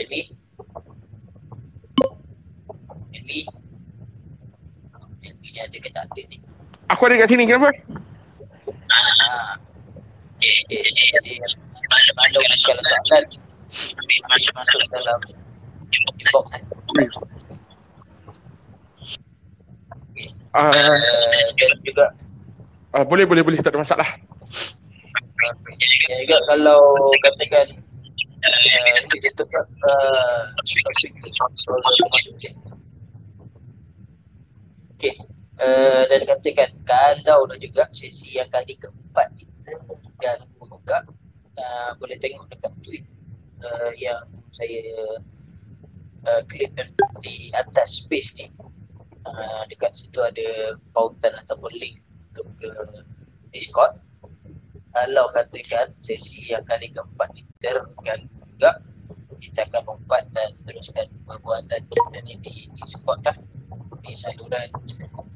Eli. Eli. Eli ada ke tak ada ni? Aku ada kat sini kenapa? Ah. Okay, okay. Jadi, malu-malu kalau soalan masuk-masuk dalam inbox. Uh, Uh, juga uh, boleh boleh boleh tak ada masalah. Ya juga kalau katakan uh, uh. Okey. Uh, dan katakan kalau dah juga sesi yang kali keempat kita ganggu juga uh, boleh tengok dekat tweet uh, yang saya uh, clip di atas space ni uh, dekat situ ada pautan ataupun link untuk ke Discord kalau katakan sesi yang kali keempat ni terganggu juga kita akan membuat dan teruskan perbuatan kita ni di Discord lah. Di saluran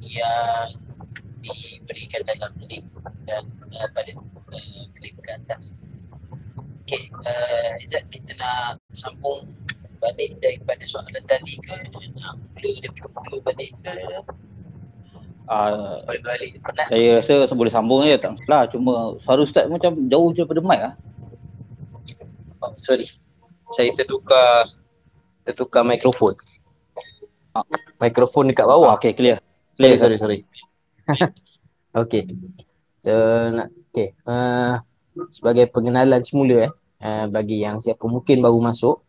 yang diberikan dalam link dan uh, pada uh, klik ke atas. Okay, uh, Izzat kita nak sambung balik daripada soalan tadi ke? Nak mula daripada mula balik ke? Uh, balik balik saya rasa boleh sambung je tak masalah. Cuma suara ustaz macam jauh je daripada mic ah. Oh, sorry. Saya tertukar tertukar mikrofon. Ah. Mikrofon dekat bawah. okey clear. Sorry, sorry, sorry. okay. So, nak, okay. Uh, sebagai pengenalan semula eh, uh, bagi yang siapa mungkin baru masuk,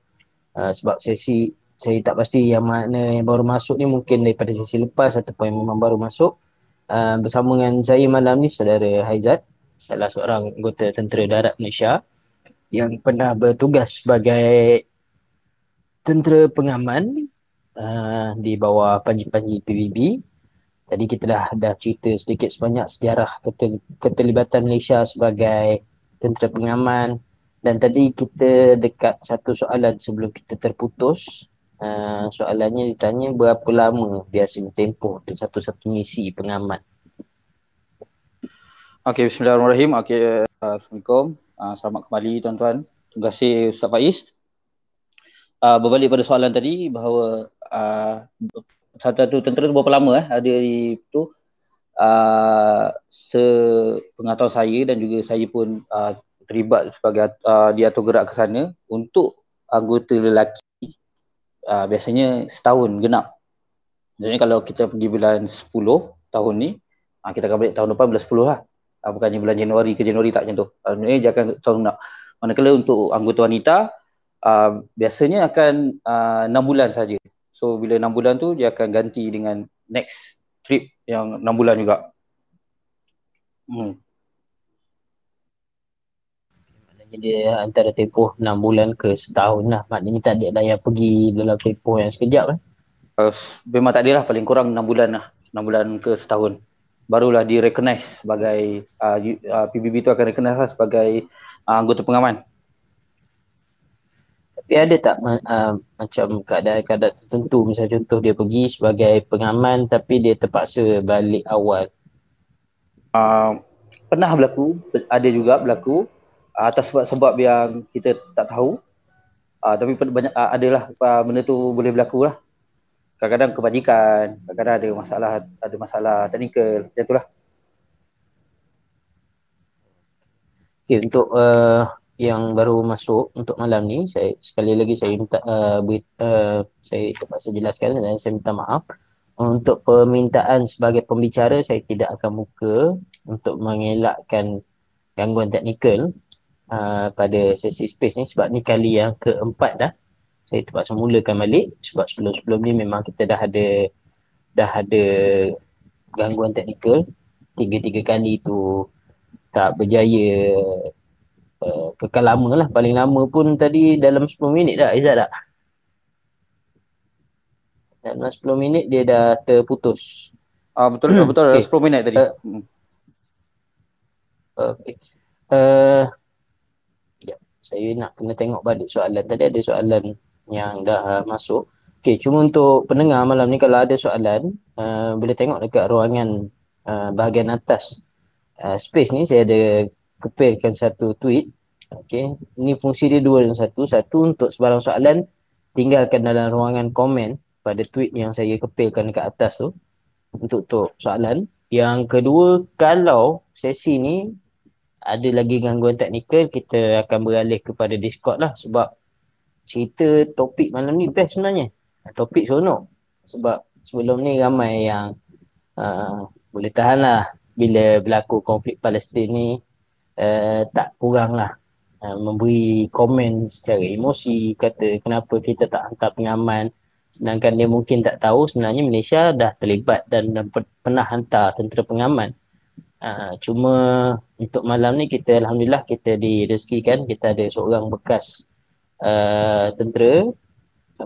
uh, sebab sesi saya tak pasti yang mana yang baru masuk ni mungkin daripada sesi lepas ataupun yang memang baru masuk. Uh, bersama dengan saya malam ni saudara Haizat, salah seorang anggota Tentera Darat Malaysia yang pernah bertugas sebagai tentera pengaman uh, di bawah panji-panji PBB. Tadi kita dah dah cerita sedikit sebanyak sejarah keter, keterlibatan Malaysia sebagai tentera pengaman dan tadi kita dekat satu soalan sebelum kita terputus. Uh, soalannya ditanya berapa lama biasanya tempoh untuk satu-satu misi pengaman. Okey, bismillahirrahmanirrahim. Okey, uh, Assalamualaikum. Uh, selamat kembali tuan-tuan. Terima kasih Ustaz Faiz. Uh, berbalik pada soalan tadi bahawa uh, satu-satu tentera tu berapa lama eh ada di tu uh, sepengetahuan saya dan juga saya pun uh, terlibat sebagai uh, diatur gerak ke sana untuk anggota lelaki uh, biasanya setahun genap. Jadi kalau kita pergi bulan 10 tahun ni, uh, kita akan balik tahun depan bulan 10 lah. Uh, bukannya bulan Januari ke Januari tak macam tu. Uh, ini dia akan tahun genap. Manakala untuk anggota wanita, uh, biasanya akan uh, 6 bulan saja. So bila 6 bulan tu dia akan ganti dengan next trip yang 6 bulan juga. Hmm. Dia antara tempoh 6 bulan ke setahun lah. Maknanya tak ada yang pergi dalam tempoh yang sekejap eh. Uh, memang tak ada lah paling kurang 6 bulan lah. 6 bulan ke setahun. Barulah di recognize sebagai uh, uh, PBB tu akan recognize lah sebagai uh, anggota pengaman. Tapi ada tak uh, macam keadaan-keadaan tertentu misalnya contoh dia pergi sebagai pengaman tapi dia terpaksa balik awal. Uh, pernah berlaku, ada juga berlaku uh, atas sebab-sebab yang kita tak tahu. Uh, tapi banyak uh, adalah uh, benda tu boleh berlaku lah. Kadang-kadang kebajikan, kadang-kadang ada masalah ada masalah teknikal, macam itulah. Okay, untuk uh, yang baru masuk untuk malam ni, saya sekali lagi saya minta uh, ber, uh, saya terpaksa jelaskan dan saya minta maaf. Untuk permintaan sebagai pembicara saya tidak akan buka untuk mengelakkan gangguan teknikal uh, pada sesi space ni sebab ni kali yang keempat dah saya terpaksa mulakan balik sebab sebelum-sebelum ni memang kita dah ada dah ada gangguan teknikal tiga-tiga kali tu tak berjaya uh, kekal lama lah paling lama pun tadi dalam 10 minit dah Izzat tak? Dalam 10 minit dia dah terputus Ah betul betul Okay. 10 minit tadi. Uh, Hmm. Okay. Uh, ya, saya nak kena tengok balik soalan. Tadi ada soalan yang dah uh, masuk. Okay, cuma untuk pendengar malam ni kalau ada soalan, uh, boleh tengok dekat ruangan uh, bahagian atas uh, space ni saya ada kepilkan satu tweet. Okay, ni fungsi dia dua dan satu. Satu untuk sebarang soalan tinggalkan dalam ruangan komen pada tweet yang saya kepilkan dekat atas tu untuk tu soalan. Yang kedua, kalau sesi ni ada lagi gangguan teknikal, kita akan beralih kepada Discord lah sebab cerita topik malam ni best sebenarnya. Topik seronok. Sebab sebelum ni ramai yang uh, boleh tahan lah bila berlaku konflik Palestin ni uh, tak kurang lah uh, memberi komen secara emosi kata kenapa kita tak hantar pengaman sedangkan dia mungkin tak tahu sebenarnya Malaysia dah terlibat dan, dan pernah hantar tentera pengaman uh, cuma untuk malam ni kita Alhamdulillah kita direzekikan kita ada seorang bekas uh, tentera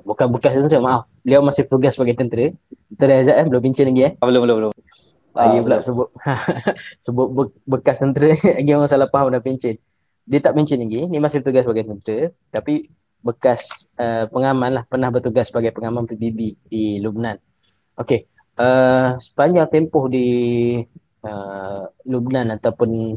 bukan bekas tentera maaf beliau masih bertugas sebagai tentera tentera Azad eh belum pincin lagi eh Ah, belum belum belum. Ah, Ah, pula belum. sebut sebut be- bekas tentera lagi orang salah faham dah pencen. Dia tak pencen lagi, ni masih bertugas sebagai tentera tapi bekas uh, pengaman lah pernah bertugas sebagai pengaman PBB di Lubnan. Okey. Uh, sepanjang tempoh di uh, Lubnan ataupun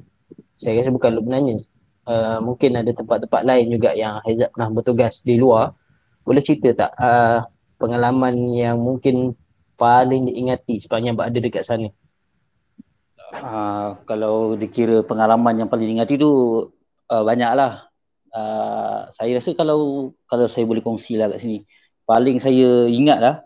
saya rasa bukan Lubnannya uh, mungkin ada tempat-tempat lain juga yang Haizat pernah bertugas di luar. Boleh cerita tak uh, pengalaman yang mungkin paling diingati sepanjang berada dekat sana? Uh, kalau dikira pengalaman yang paling diingati tu uh, banyaklah. Uh, saya rasa kalau kalau saya boleh kongsi lah kat sini. Paling saya ingat lah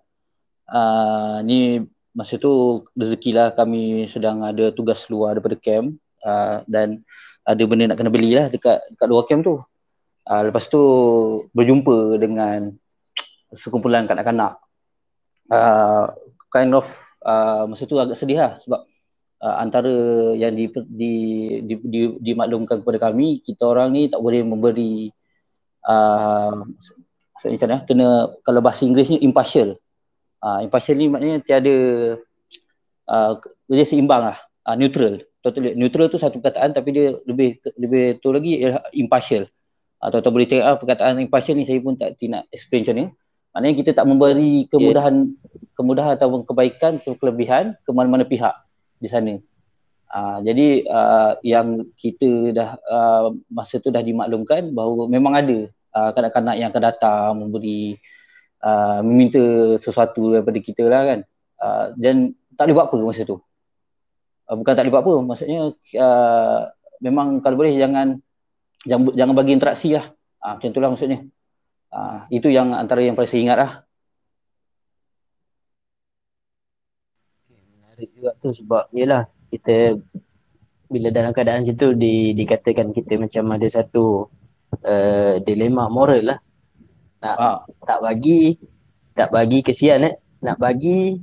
uh, ni masa tu rezeki lah kami sedang ada tugas luar daripada camp uh, dan ada benda nak kena beli lah dekat, dekat luar camp tu. Uh, lepas tu berjumpa dengan sekumpulan kanak-kanak. Uh, kind of uh, masa tu agak sedih lah sebab uh, antara yang di, di, di, di, dimaklumkan kepada kami kita orang ni tak boleh memberi uh, macam mana kena kalau bahasa Inggerisnya impartial uh, impartial ni maknanya tiada uh, dia seimbang lah uh, neutral totally neutral tu satu perkataan tapi dia lebih lebih tu lagi ialah impartial atau atau boleh cakap ah, perkataan impartial ni saya pun tak tidak explain macam ni maknanya kita tak memberi kemudahan kemudahan atau kebaikan atau kelebihan ke mana-mana pihak di sana. Uh, jadi uh, yang kita dah uh, masa tu dah dimaklumkan bahawa memang ada uh, kanak-kanak yang akan datang memberi uh, meminta sesuatu daripada kita lah kan. Uh, dan tak boleh buat apa masa tu. Uh, bukan tak boleh buat apa, maksudnya uh, memang kalau boleh jangan jangan, jangan bagi interaksi lah. Uh, macam itulah maksudnya. Uh, itu yang antara yang paling saya ingat lah. menarik juga tu sebab yelah kita bila dalam keadaan macam tu di, dikatakan kita macam ada satu uh, dilema moral lah nak Ah. tak bagi tak bagi kesian eh nak bagi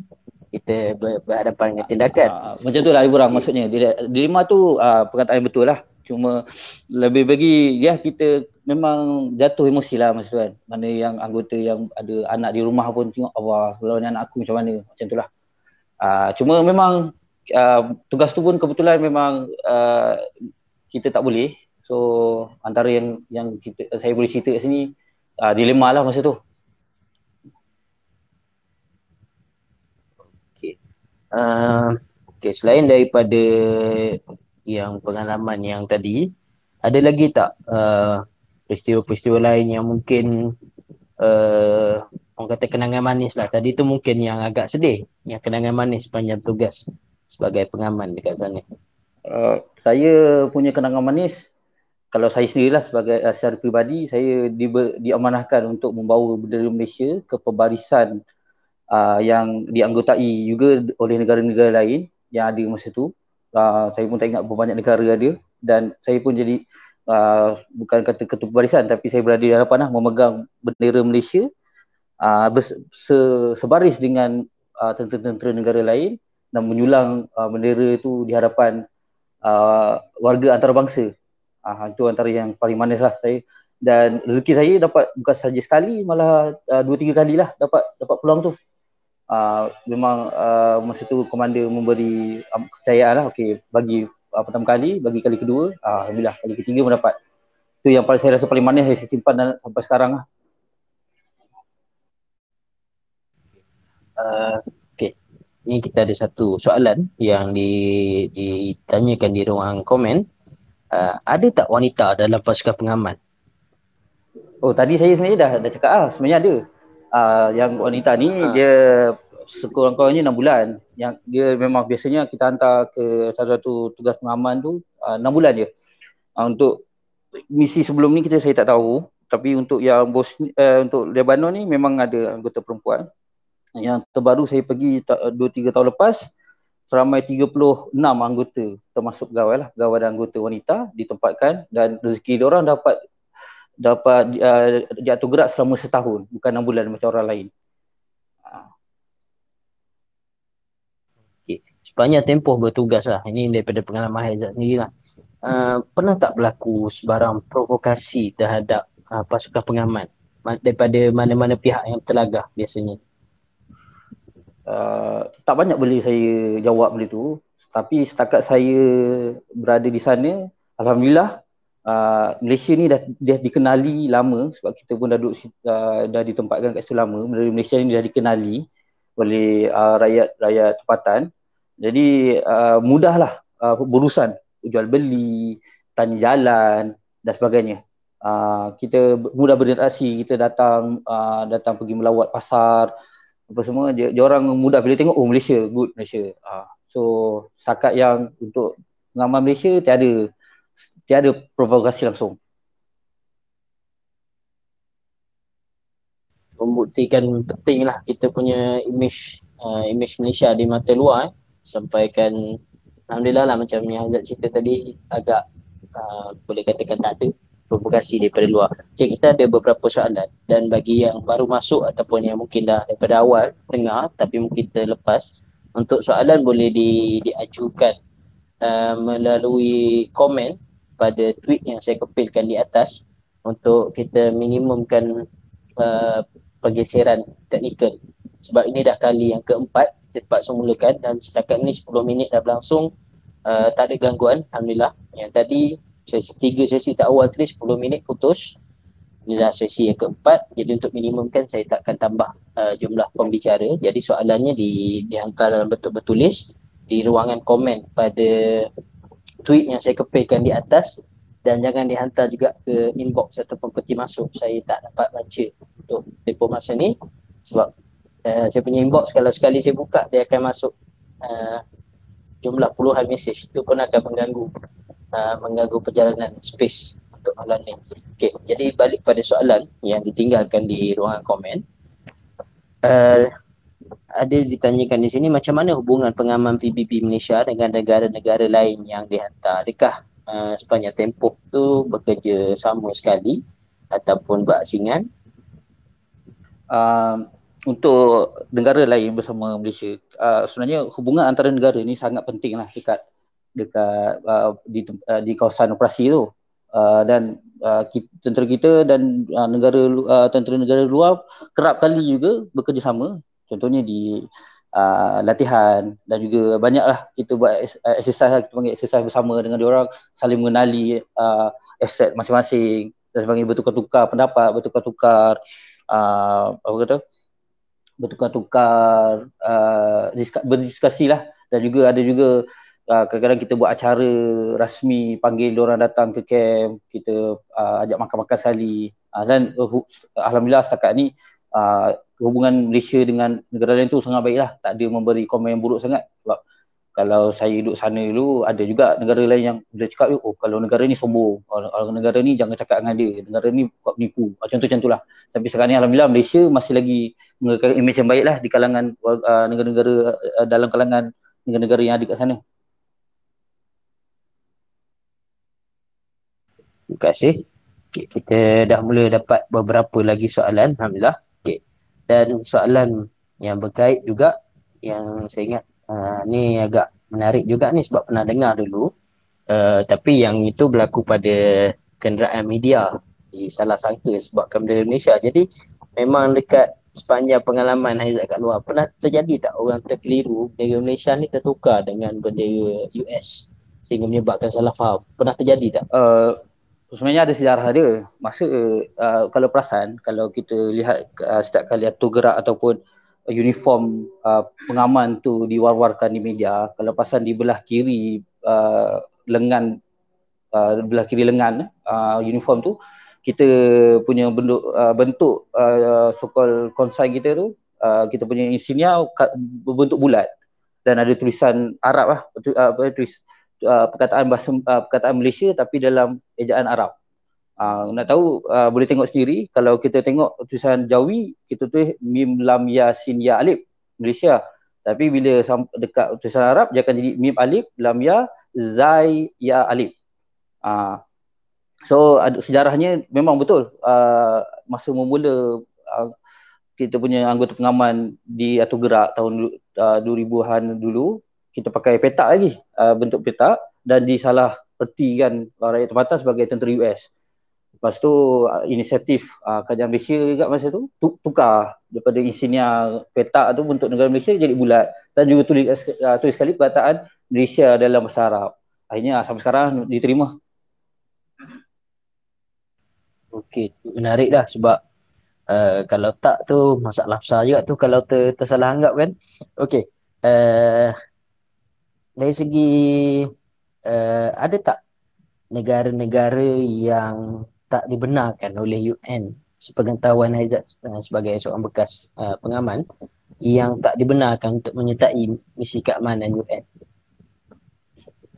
kita ber, berhadapan dengan tindakan Uh, macam tu lah Ibu Rang maksudnya. Dile- Dilema tu uh, perkataan yang betul lah. Cuma lebih bagi ya kita memang jatuh emosi lah masa tu kan. Mana yang anggota yang ada anak di rumah pun tengok Allah kalau ni anak aku macam mana. Macam tu lah. Uh, cuma memang uh, tugas tu pun kebetulan memang uh, kita tak boleh. So antara yang yang kita saya boleh cerita kat sini uh, dilema lah masa tu. Uh, okay, selain daripada yang pengalaman yang tadi ada lagi tak uh, peristiwa-peristiwa lain yang mungkin uh, orang kata kenangan manis lah. Tadi tu mungkin yang agak sedih yang kenangan manis sepanjang tugas sebagai pengaman dekat sana. Uh, saya punya kenangan manis kalau saya sendirilah sebagai uh, secara peribadi saya di, diamanahkan untuk membawa bendera Malaysia ke pembarisan yang dianggotai juga oleh negara-negara lain yang ada masa tu. Uh, saya pun tak ingat berapa banyak negara ada dan saya pun jadi uh, bukan kata ketua pembarisan tapi saya berada di hadapan lah memegang bendera Malaysia uh, se, sebaris dengan uh, tentera-tentera negara lain dan menyulang uh, bendera itu di hadapan uh, warga antarabangsa. Uh, itu antara yang paling manis lah saya dan rezeki saya dapat bukan saja sekali malah uh, dua tiga kali lah dapat dapat peluang tu. Uh, memang uh, masa tu komander memberi um, kepercayaan lah okey bagi uh, pertama kali bagi kali kedua uh, alhamdulillah kali ketiga mendapat tu yang paling saya rasa paling manis saya simpan dan, sampai sekarang lah uh, okay. ni kita ada satu soalan yang di, ditanyakan di ruang komen uh, ada tak wanita dalam pasukan pengaman Oh tadi saya sebenarnya dah dah cakap ah sebenarnya ada. uh, yang wanita ni Ha. dia sekurang-kurangnya 6 bulan. Yang dia memang biasanya kita hantar ke salah satu tugas pengaman tu uh, 6 bulan je. Uh, untuk misi sebelum ni kita saya tak tahu tapi untuk yang bos uh, untuk Lebanon ni memang ada anggota perempuan. Yang terbaru saya pergi 2 3 tahun lepas seramai 36 anggota termasuk pegawai lah pegawai dan anggota wanita ditempatkan dan rezeki orang dapat dapat uh, diatur gerak selama setahun bukan 6 bulan macam orang lain. Sepanjang tempoh bertugas lah. Ini daripada pengalaman Haizat sendiri lah. Uh, pernah tak berlaku sebarang provokasi terhadap uh, pasukan pengaman Ma- daripada mana-mana pihak yang terlagah biasanya? Uh, tak banyak boleh saya jawab benda tu tapi setakat saya berada di sana alhamdulillah uh, Malaysia ni dah dah dikenali lama sebab kita pun dah duduk uh, dah ditempatkan kat situ lama Malaysia ni dah dikenali oleh uh, rakyat rakyat tempatan jadi uh, mudahlah uh, berurusan. Jual beli tanya jalan dan sebagainya. Uh, kita mudah berinteraksi. Kita datang uh, datang pergi melawat pasar apa semua. Dia, dia orang mudah. Bila tengok oh Malaysia good Malaysia. Uh, so setakat yang untuk pengaman Malaysia tiada tiada provokasi langsung. Membuktikan penting lah kita punya image uh, image Malaysia di mata luar eh. Sampaikan Alhamdulillah lah macam yang Azad cerita tadi agak uh, boleh katakan tak ada provokasi daripada luar. Okay, kita ada beberapa soalan dan bagi yang baru masuk ataupun yang mungkin dah daripada awal dengar tapi mungkin terlepas untuk soalan boleh di, diajukan uh, melalui komen pada tweet yang saya kepilkan di atas untuk kita minimumkan uh, pergeseran teknikal sebab ini dah kali yang keempat kita terpaksa mulakan dan setakat ni 10 minit dah berlangsung uh, tak ada gangguan Alhamdulillah. Yang tadi sesi tiga sesi tak awal tadi 10 minit putus. Ini dah sesi yang keempat. Jadi untuk minimumkan saya takkan tambah uh, jumlah pembicara. Jadi soalannya di dihantar dalam bentuk bertulis di ruangan komen pada tweet yang saya kepilkan di atas dan jangan dihantar juga ke inbox ataupun peti masuk. Saya tak dapat baca untuk tempoh masa ni sebab uh, saya punya inbox kalau sekali saya buka dia akan masuk uh, jumlah puluhan mesej itu pun akan mengganggu uh, mengganggu perjalanan space untuk malam ni. Okey, jadi balik pada soalan yang ditinggalkan di ruangan komen. Uh, ada ditanyakan di sini macam mana hubungan pengaman PBB Malaysia dengan negara-negara lain yang dihantar? Adakah uh, sepanjang tempoh tu bekerja sama sekali ataupun berasingan? uh, untuk negara lain bersama Malaysia. Uh, sebenarnya hubungan antara negara ni sangat penting lah dekat dekat uh, di uh, di kawasan operasi tu. Uh, dan uh, kita, tentera kita dan uh, negara uh, tentera negara luar kerap kali juga bekerjasama. Contohnya di uh, latihan dan juga banyaklah kita buat uh, exercise lah, kita panggil exercise bersama dengan orang. Saling mengenali uh, aset masing-masing. Dan sebagainya bertukar-tukar pendapat bertukar-tukar uh, apa kata bertukar-tukar uh, berdiskusi lah. Dan juga ada juga uh, kadang-kadang kita buat acara rasmi panggil orang datang ke camp kita uh, ajak makan-makan sekali. Uh, dan uh, alhamdulillah setakat ni uh, hubungan Malaysia dengan negara lain tu sangat baik lah tak ada memberi komen yang buruk sangat sebab kalau saya duduk sana dulu ada juga negara lain yang bila cakap oh kalau negara ni sombong kalau negara ni jangan cakap dengan dia negara ni buat penipu macam tu macam tu lah tapi sekarang ni Alhamdulillah Malaysia masih lagi mengekalkan imej yang baik lah di kalangan uh, negara-negara uh, dalam kalangan negara-negara yang ada kat sana Terima kasih. Okay, kita dah mula dapat beberapa lagi soalan. Alhamdulillah. Okay. Dan soalan yang berkait juga yang saya ingat uh, ni agak menarik juga ni sebab pernah dengar dulu. Uh, tapi yang itu berlaku pada kenderaan media di salah sangka sebabkan bendera Malaysia. Jadi memang dekat sepanjang pengalaman Haizat kat luar pernah terjadi tak orang terkeliru bendera Malaysia ni tertukar dengan bendera US sehingga menyebabkan salah faham. Pernah terjadi tak? Uh, sebenarnya ada sejarah dia. Masa uh, kalau perasan kalau kita lihat uh, setiap kali atur gerak ataupun uniform uh, pengaman tu diwar-warkan di media, kalau perasan di belah kiri uh, lengan uh, belah kiri lengan uh, uniform tu kita punya bentuk uh, bentuk uh, so-called consign kita tu uh, kita punya insignia berbentuk bulat dan ada tulisan Arab lah uh, tulis uh, perkataan bahasa uh, perkataan Malaysia tapi dalam ejaan Arab. Uh, nak tahu uh, boleh tengok sendiri kalau kita tengok tulisan Jawi kita tulis mim lam ya sin ya alif Malaysia tapi bila dekat tulisan Arab dia akan jadi mim alif lam ya zai ya alif. Uh, so ada sejarahnya memang betul uh, masa memula uh, kita punya anggota pengaman di Atu Gerak tahun uh, 2000-an dulu kita pakai petak lagi uh, bentuk petak dan disalah pertikan rakyat tempatan sebagai tentera US. Lepas tu uh, inisiatif uh, kerajaan Malaysia juga masa tu tukar daripada insignia petak tu bentuk negara Malaysia jadi bulat dan juga tulis uh, tulis sekali perkataan Malaysia dalam bahasa Arab. Akhirnya sampai sekarang diterima. Okey, menarik dah sebab uh, kalau tak tu masalah besar juga tu kalau ter, tersalah anggap kan. Okey. Uh, dari segi uh, ada tak negara-negara yang tak dibenarkan oleh UN sepengetahuan Haizat uh, sebagai seorang bekas uh, pengaman yang tak dibenarkan untuk menyertai misi keamanan UN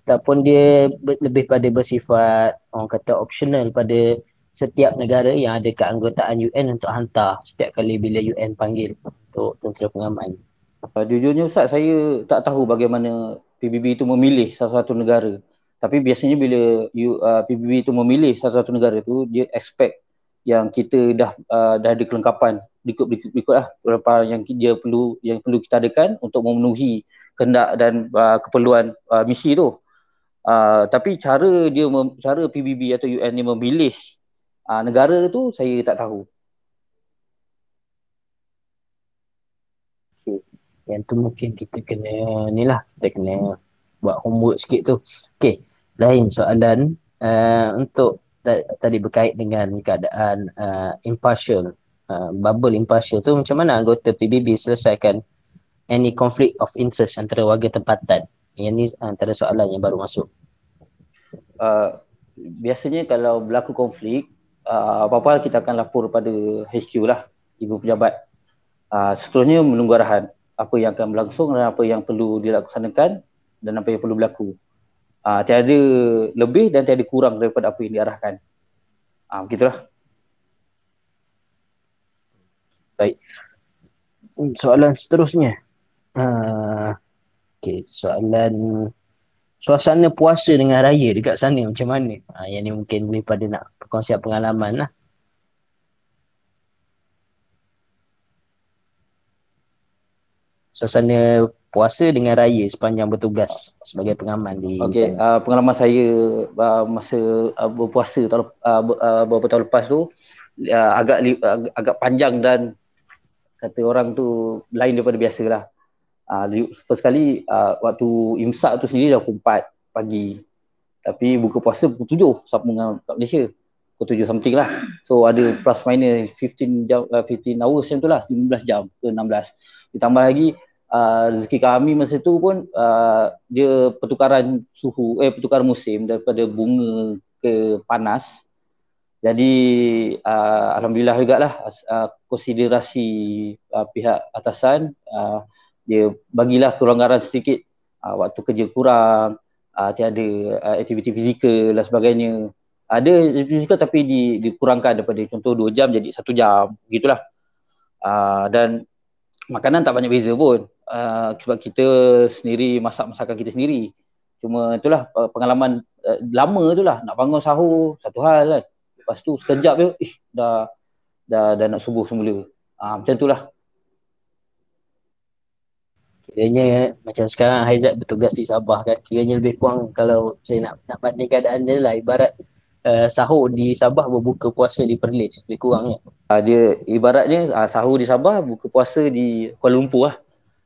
ataupun dia lebih pada bersifat orang kata optional pada setiap negara yang ada keanggotaan UN untuk hantar setiap kali bila UN panggil untuk tentera pengaman. Uh, jujurnya Ustaz saya tak tahu bagaimana PBB itu memilih satu-satu negara. Tapi biasanya bila you, uh, PBB itu memilih satu-satu negara tu dia expect yang kita dah uh, dah ada kelengkapan berikut berikut berikut lah beberapa yang dia perlu yang perlu kita adakan untuk memenuhi kehendak dan uh, keperluan uh, misi tu. Uh, tapi cara dia mem, cara PBB atau UN ni memilih uh, negara tu saya tak tahu. Yang tu mungkin kita kena ni lah kita kena buat homework sikit tu. Okay. Lain soalan uh, untuk tadi berkait dengan keadaan uh, impartial uh, bubble impartial tu macam mana anggota PBB selesaikan any conflict of interest antara warga tempatan yang ni antara soalan yang baru masuk. Uh, biasanya kalau berlaku konflik, uh, apa-apa kita akan lapor pada HQ lah, ibu pejabat. Uh, seterusnya menunggu arahan apa yang akan berlangsung dan apa yang perlu dilaksanakan dan apa yang perlu berlaku. Uh, tiada lebih dan tiada kurang daripada apa yang diarahkan. Uh, begitulah. Baik. Hmm, soalan seterusnya. Uh, Okay, soalan suasana puasa dengan raya dekat sana macam mana? Ha, yang ni mungkin lebih pada nak perkongsian pengalaman lah. Suasana puasa dengan raya sepanjang bertugas sebagai pengaman di okay, uh, pengalaman saya uh, masa uh, berpuasa tahun, uh, uh, beberapa tahun lepas tu uh, agak, uh, agak panjang dan kata orang tu lain daripada biasa lah uh, first kali uh, waktu imsak tu sendiri dah pukul 4 pagi. Tapi buka puasa pukul 7 sama dengan kat Malaysia. Pukul 7 something lah. So ada plus minus 15 jam uh, 15 hours macam tu lah 15 jam ke 16 ditambah lagi uh, rezeki kami masa tu pun uh, dia pertukaran suhu eh pertukaran musim daripada bunga ke panas. Jadi uh, alhamdulillah jugalah uh, konsiderasi uh, pihak atasan uh, dia bagilah kelonggaran sedikit. Uh, waktu kerja kurang uh, tiada uh, aktiviti fizikal dan sebagainya. Ada fizikal tapi di, dikurangkan daripada contoh 2 jam jadi 1 jam begitulah uh, dan makanan tak banyak beza pun. Uh, sebab kita sendiri masak masakan kita sendiri. Cuma itulah pengalaman uh, lama itulah nak bangun sahur satu hal kan. Lepas tu sekejap je eh, dah dah dah nak subuh semula. Uh, macam itulah kiranya macam sekarang Haizat bertugas di Sabah kan kiranya lebih kurang kalau saya nak nak banding keadaan dia lah. Ibarat uh, sahur di Sabah berbuka puasa di Perlis lebih kurang ya. Uh, dia ibaratnya uh, sahur di Sabah buka puasa di Kuala Lumpur lah.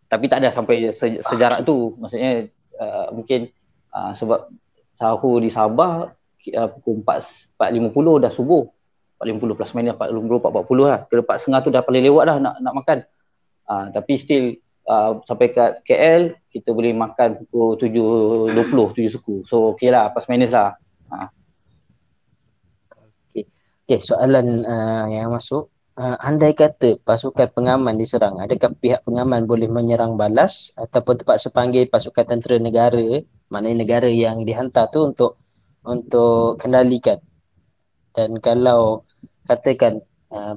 Tapi tak ada sampai se- sejarak tu. Maksudnya uh, mungkin uh, sebab sahur di Sabah uh, pukul 4, 4.50 dah subuh. 4.50 plus minus 4.50 4.40 lah. Kira 4.30 tu dah paling lewat dah nak, nak makan. Uh, tapi still uh, sampai ke KL kita boleh makan pukul 7.20 7 suku. So okey lah pas minus lah okay. Okay, soalan uh, yang masuk. Uh, andai kata pasukan pengaman diserang, adakah pihak pengaman boleh menyerang balas ataupun terpaksa panggil pasukan tentera negara, maknanya negara yang dihantar tu untuk untuk kendalikan. Dan kalau katakan uh,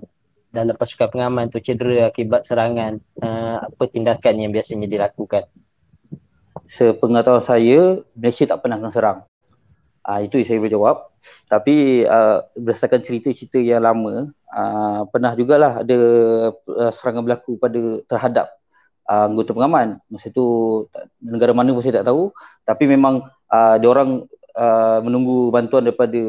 dalam pasukan pengaman tu cedera akibat serangan, uh, apa tindakan yang biasanya dilakukan? Sepengetahuan saya, Malaysia tak pernah kena serang. Uh, itu yang saya boleh jawab. Tapi uh, berdasarkan cerita-cerita yang lama, uh, pernah jugalah ada uh, serangan berlaku pada terhadap uh, anggota pengaman. Masa tu negara mana pun saya tak tahu. Tapi memang uh, orang uh, menunggu bantuan daripada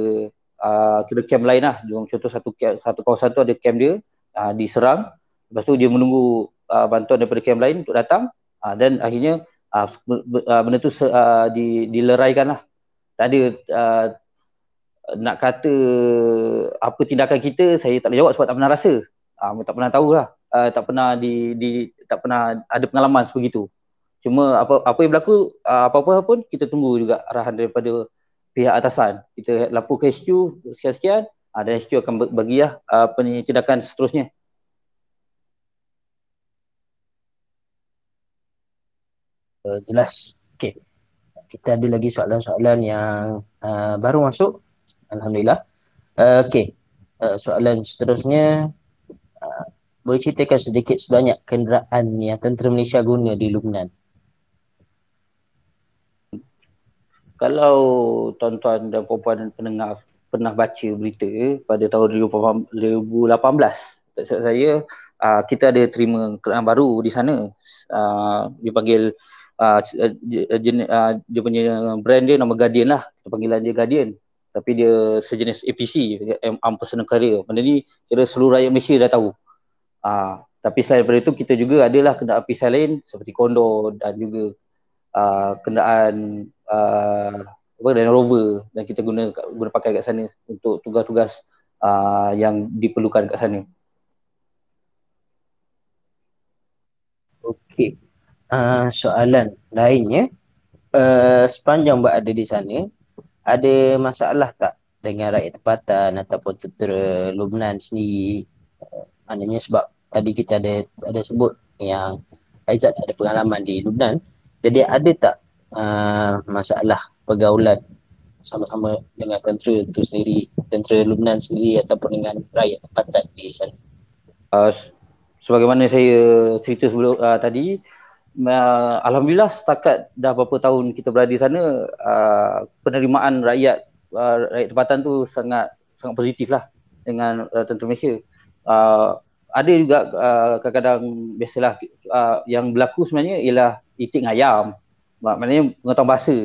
uh, camp lain lah. Contoh satu satu kawasan tu ada camp dia uh, diserang. Lepas tu dia menunggu uh, bantuan daripada camp lain untuk datang. Uh, dan akhirnya uh, benda tu uh, di, dileraikan lah tak ada uh, nak kata apa tindakan kita saya tak boleh jawab sebab tak pernah rasa. Uh, tak pernah tahulah. Uh, tak pernah di, di tak pernah ada pengalaman sebegitu. Cuma apa apa yang berlaku uh, apa-apa pun kita tunggu juga arahan daripada pihak atasan. Kita lapor ke HQ sekian-sekian uh, dan HQ akan bagi lah uh, apa ni tindakan seterusnya. Uh, jelas. Okey kita ada lagi soalan-soalan yang uh, baru masuk. Alhamdulillah. Uh, Okey. Uh, soalan seterusnya uh, boleh ceritakan sedikit sebanyak kenderaan yang tentera Malaysia guna di Lubnan? Kalau tuan-tuan dan puan-puan pendengar pernah baca berita pada tahun 2018, tak saya uh, kita ada terima kenderaan baru di sana. Uh, dipanggil uh, jenis, uh, dia punya brand dia nama Guardian lah. Panggilan dia Guardian. Tapi dia sejenis APC Arm Personal Carrier benda ni kira seluruh rakyat Malaysia dah tahu. Uh, tapi selain daripada itu kita juga adalah kenderaan APC lain seperti Condor dan juga uh, kenderaan uh, apa Land Rover dan kita guna guna pakai kat sana untuk tugas-tugas uh, yang diperlukan kat sana. Okey uh, soalan lainnya uh, sepanjang berada di sana ada masalah tak dengan rakyat tempatan ataupun tentera Lubnan sendiri? Uh, maknanya sebab tadi kita ada ada sebut yang Aizat ada pengalaman di Lubnan jadi ada tak uh, masalah pergaulan sama-sama dengan tentera itu sendiri tentera Lubnan sendiri ataupun dengan rakyat tempatan di sana? Uh, sebagaimana saya cerita sebelum uh, tadi uh, alhamdulillah setakat dah beberapa tahun kita berada di sana uh, penerimaan rakyat uh, rakyat tempatan tu sangat sangat positif lah dengan uh, tentera Malaysia. Uh, ada juga uh, kadang-kadang biasalah uh, yang berlaku sebenarnya ialah eating ayam. Maknanya pengetahuan bahasa.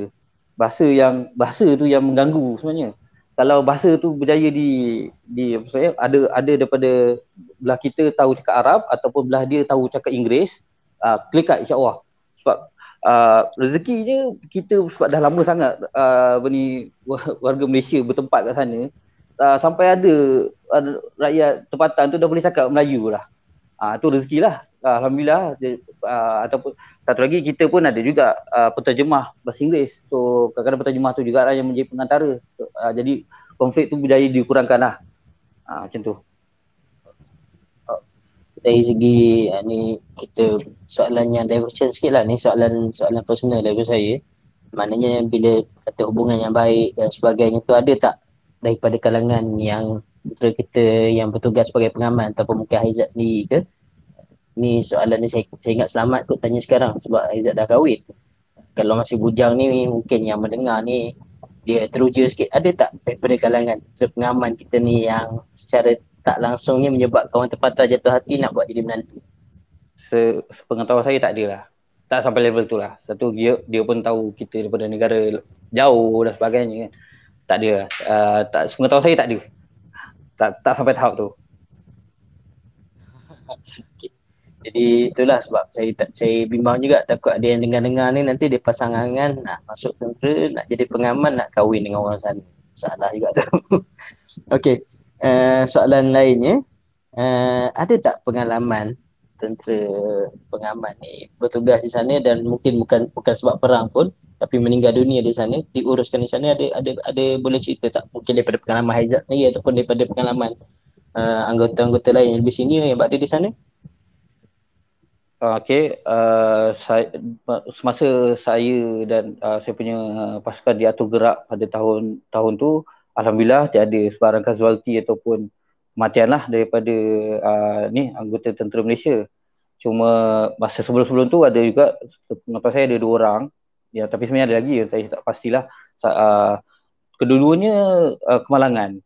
Bahasa yang bahasa tu yang mengganggu sebenarnya. Kalau bahasa tu berjaya di di maksudnya ada ada daripada belah kita tahu cakap Arab ataupun belah dia tahu cakap Inggeris, uh, kat insyaAllah. Sebab uh, rezekinya kita sebab dah lama sangat uh, beni, warga Malaysia bertempat kat sana uh, sampai ada uh, rakyat tempatan tu dah boleh cakap Melayu lah. Uh, tu rezeki lah uh, Alhamdulillah uh, ataupun satu lagi kita pun ada juga uh, penterjemah bahasa Inggeris. So kadang-kadang penterjemah tu juga lah yang menjadi pengantara. So, uh, jadi konflik tu berjaya dikurangkan lah. Uh, macam tu dari segi uh, ni kita soalan yang diversion sikit lah. Ni soalan soalan personal daripada saya. Maknanya bila kata hubungan yang baik dan sebagainya tu ada tak daripada kalangan yang putera kita yang bertugas sebagai pengaman ataupun mungkin Aizat sendiri ke? Ni soalan ni saya, saya ingat selamat kot tanya sekarang sebab Aizat dah kahwin. Kalau masih bujang ni mungkin yang mendengar ni dia teruja sikit. Ada tak daripada kalangan pengaman kita ni yang secara tak langsungnya menyebabkan orang tempatan jatuh hati nak buat jadi menantu? Se sepengetahuan saya tak ada lah. Tak sampai level tu lah. Satu dia, dia pun tahu kita daripada negara jauh dan sebagainya kan. Tak ada lah. Uh, tak, sepengetahuan saya tak ada. Tak, tak sampai tahap tu. Jadi itulah sebab saya tak saya bimbang juga takut ada yang dengar-dengar ni nanti dia pasangan nak masuk tentera, nak jadi pengaman, nak kahwin dengan orang sana. Salah juga tu. Okey uh, soalan lainnya uh, ada tak pengalaman tentera pengaman ni bertugas di sana dan mungkin bukan bukan sebab perang pun tapi meninggal dunia di sana diuruskan di sana ada ada ada boleh cerita tak? Mungkin daripada pengalaman Haizat ni ataupun daripada pengalaman uh, anggota-anggota lain yang lebih senior yang berada di sana? Okay, uh, saya, semasa saya dan uh, saya punya pasukan diatur gerak pada tahun tahun tu, Alhamdulillah tiada sebarang casualty ataupun kematian lah daripada uh, ni anggota tentera Malaysia. Cuma masa sebelum-sebelum tu ada juga, nampak saya ada dua orang, ya tapi sebenarnya ada lagi, saya tak pastilah. Uh, kedua-duanya uh, kemalangan.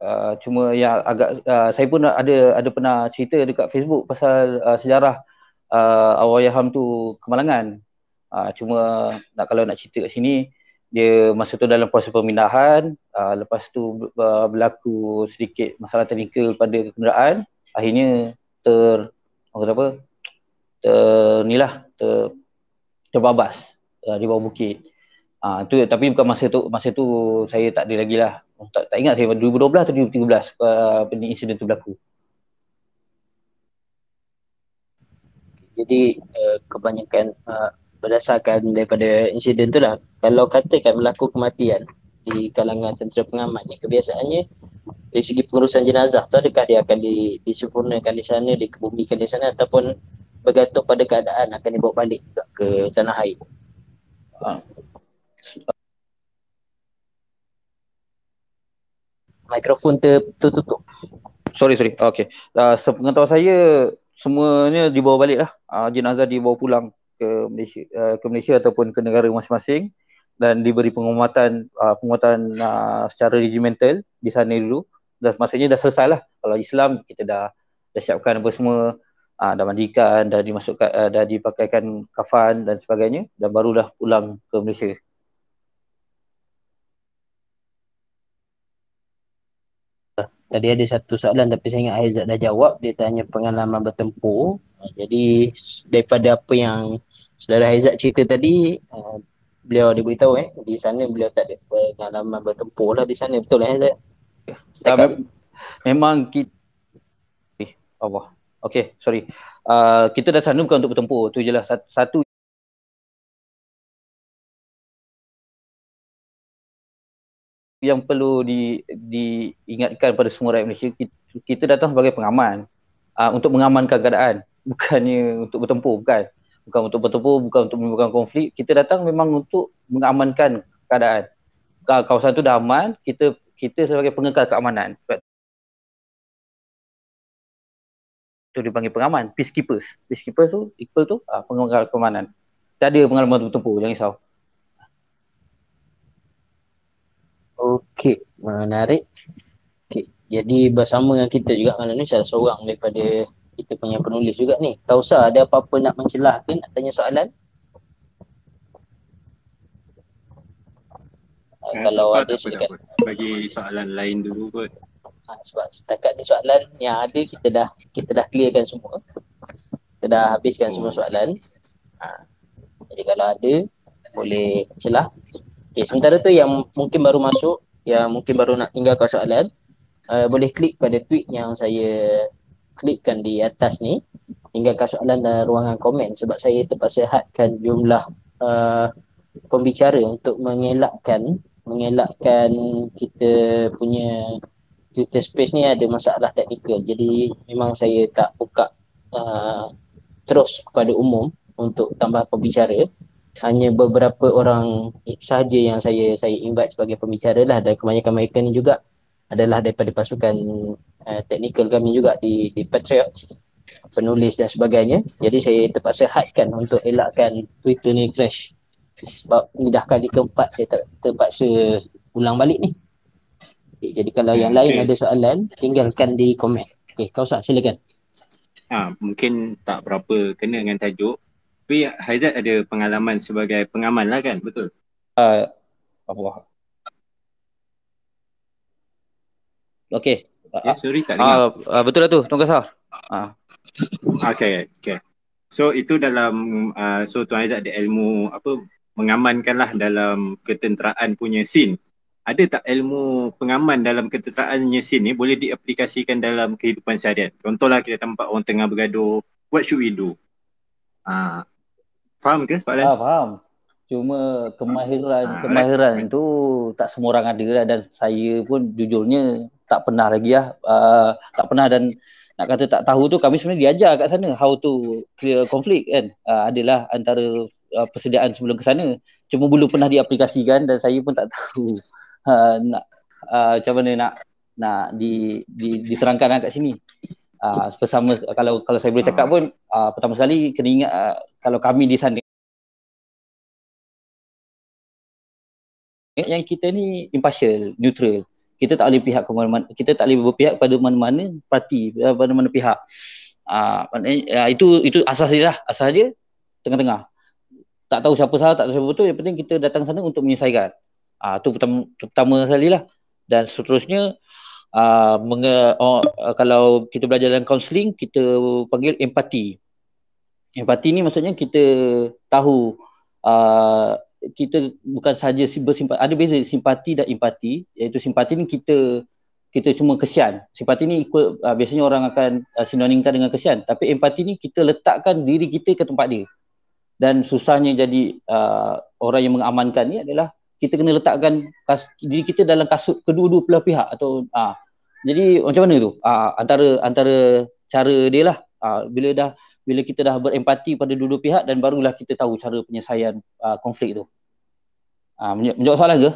Uh, cuma yang agak uh, saya pun ada ada pernah cerita dekat Facebook pasal uh, sejarah uh, Awayaham tu kemalangan. Uh, cuma nak kalau nak cerita kat sini dia masa tu dalam proses pemindahan uh, lepas tu uh, berlaku sedikit masalah teknikal pada kenderaan akhirnya ter apa apa ter nilah ter terbabas uh, di bawah bukit. Uh, tu tapi bukan masa tu masa tu saya tak ada lagi lah. Tak, tak ingat saya 2012 atau 2013 uh, insiden tu berlaku. Jadi uh, kebanyakan uh, berdasarkan daripada insiden tu lah kalau katakan berlaku kematian di kalangan tentera pengamat ni kebiasaannya dari segi pengurusan jenazah tu adakah dia akan di, disempurnakan di sana, dikebumikan di sana ataupun bergantung pada keadaan akan dibawa balik ke tanah air. Uh, mikrofon ter, tertutup. Sorry, sorry. Okay. Uh, sepengetahuan saya, semuanya dibawa balik lah. Uh, jenazah dibawa pulang ke Malaysia, uh, ke Malaysia ataupun ke negara masing-masing dan diberi penguatan uh, penguatan uh, secara regimental di sana dulu. Dan maksudnya dah selesai lah. Kalau Islam kita dah dah siapkan apa semua. Uh, dah mandikan dah dimasukkan uh, dah dipakaikan kafan dan sebagainya. Dan baru dah pulang ke Malaysia. Tadi ada satu soalan tapi saya ingat Aizat dah jawab. Dia tanya pengalaman bertempur. Ha, jadi daripada apa yang saudara Aizat cerita tadi, uh, beliau dia beritahu eh, di sana beliau tak ada pengalaman bertempur lah di sana. Betul lah Aizat? Uh, mem- memang kita... Eh, Allah. Okay, sorry. Uh, kita dah sana bukan untuk bertempur. Tu je lah. Satu yang perlu di, diingatkan pada semua rakyat Malaysia kita, kita datang sebagai pengaman uh, untuk mengamankan keadaan bukannya untuk bertempur bukan. Bukan untuk bertempur bukan untuk menimbulkan konflik. Kita datang memang untuk mengamankan keadaan. Kawasan itu dah aman kita kita sebagai pengekal keamanan. Itu dipanggil pengaman peacekeepers. Peacekeepers tu equal tu uh, pengekal keamanan. Tak ada pengalaman bertempur jangan risau. Okey, menarik. Okey, jadi bersama dengan kita juga malam ni salah seorang daripada kita punya penulis juga ni. Kausa ada apa-apa nak mencelah ke nak tanya soalan? Uh, kalau so ada silakan. Bagi soalan lain dulu kot. Ha, sebab setakat ni soalan yang ada kita dah kita dah clearkan semua. Kita dah habiskan oh. semua soalan. Ha. Jadi kalau ada boleh celah. Okay, sementara tu yang mungkin baru masuk, yang mungkin baru nak tinggalkan soalan, uh, boleh klik pada tweet yang saya klikkan di atas ni, tinggalkan soalan dalam ruangan komen sebab saya terpaksa hadkan jumlah uh, pembicara untuk mengelakkan mengelakkan kita punya Twitter space ni ada masalah teknikal. Jadi memang saya tak buka uh, terus kepada umum untuk tambah pembicara hanya beberapa orang saja yang saya saya invite sebagai pembicara lah dan kebanyakan mereka ni juga adalah daripada pasukan uh, teknikal kami juga di di Patriots penulis dan sebagainya. Jadi saya terpaksa hadkan untuk elakkan Twitter ni crash. Sebab ni dah kali keempat saya ter, terpaksa ulang balik ni. Okay, jadi kalau yang lain ada soalan tinggalkan di komen. Okey kau sah silakan. Ha, mungkin tak berapa kena dengan tajuk. Tapi Haizat ada pengalaman sebagai pengaman lah kan, betul? Uh, Allah. Okay. Okay, sorry tak dengar. Uh, uh, betul lah tu, Tuan Kasar. Uh. Okay, okay. So itu dalam, uh, so Tuan Haizat ada ilmu apa, mengamankan lah dalam ketenteraan punya scene. ada tak ilmu pengaman dalam ketenteraan nyesin ni boleh diaplikasikan dalam kehidupan seharian? Contohlah kita nampak orang tengah bergaduh, what should we do? Ah, faham ke soalan? Ah, faham. Cuma kemahiran Ah, kemahiran tu tak semua orang ada lah dan saya pun jujurnya tak pernah lagi lah uh, tak pernah dan nak kata tak tahu tu kami sebenarnya diajar kat sana how to clear conflict kan. Uh, adalah antara uh, persediaan sebelum ke sana. Cuma belum pernah diaplikasikan dan saya pun tak tahu uh, nak uh, macam mana nak nak di, di diterangkan lah kat sini. Uh, bersama kalau kalau saya boleh cakap pun uh, pertama sekali kena ingat uh, kalau kami di sana yang kita ni impartial, neutral. Kita tak boleh pihak ke mana-mana, kita tak boleh berpihak pada mana-mana parti, eh, pada mana pihak. Uh, itu itu asas dia lah, asas dia tengah-tengah. Tak tahu siapa salah, tak tahu siapa betul, yang penting kita datang sana untuk menyelesaikan. Uh, tu pertama, pertama sekali lah. Dan seterusnya, uh, menge, oh, uh, kalau kita belajar dalam counselling, kita panggil empati. Empati ni maksudnya kita tahu uh, kita bukan saja bersimpati ada beza simpati dan empati. Iaitu simpati ni kita kita cuma kesian. Simpati ni equal uh, biasanya orang akan uh, sinonimkan dengan kesian. Tapi empati ni kita letakkan diri kita ke tempat dia. Dan susahnya jadi uh, orang yang mengamankan ni adalah kita kena letakkan kas, diri kita dalam kasut kedua-dua belah pihak atau uh, jadi macam mana tu? Uh, antara antara cara dia lah. Uh, bila dah bila kita dah berempati pada dua-dua pihak dan barulah kita tahu cara penyelesaian uh, konflik tu. Ah uh, menjawab soalan ke?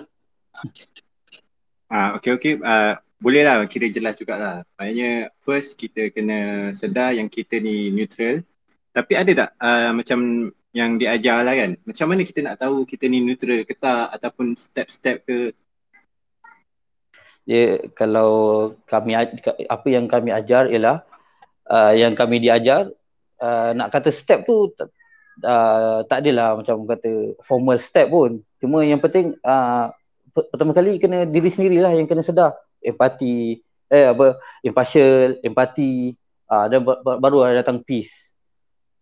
Ah okey okey uh, boleh lah kira jelas jugalah. Maknanya first kita kena sedar yang kita ni neutral. Tapi ada tak uh, macam yang diajar lah kan? Macam mana kita nak tahu kita ni neutral ke tak ataupun step-step ke? Ya kalau kami apa yang kami ajar ialah uh, yang kami diajar uh, nak kata step tu uh, tak adalah macam kata formal step pun. Cuma yang penting uh, pertama kali kena diri sendirilah yang kena sedar empati eh apa impartial, empati uh, dan baru datang peace.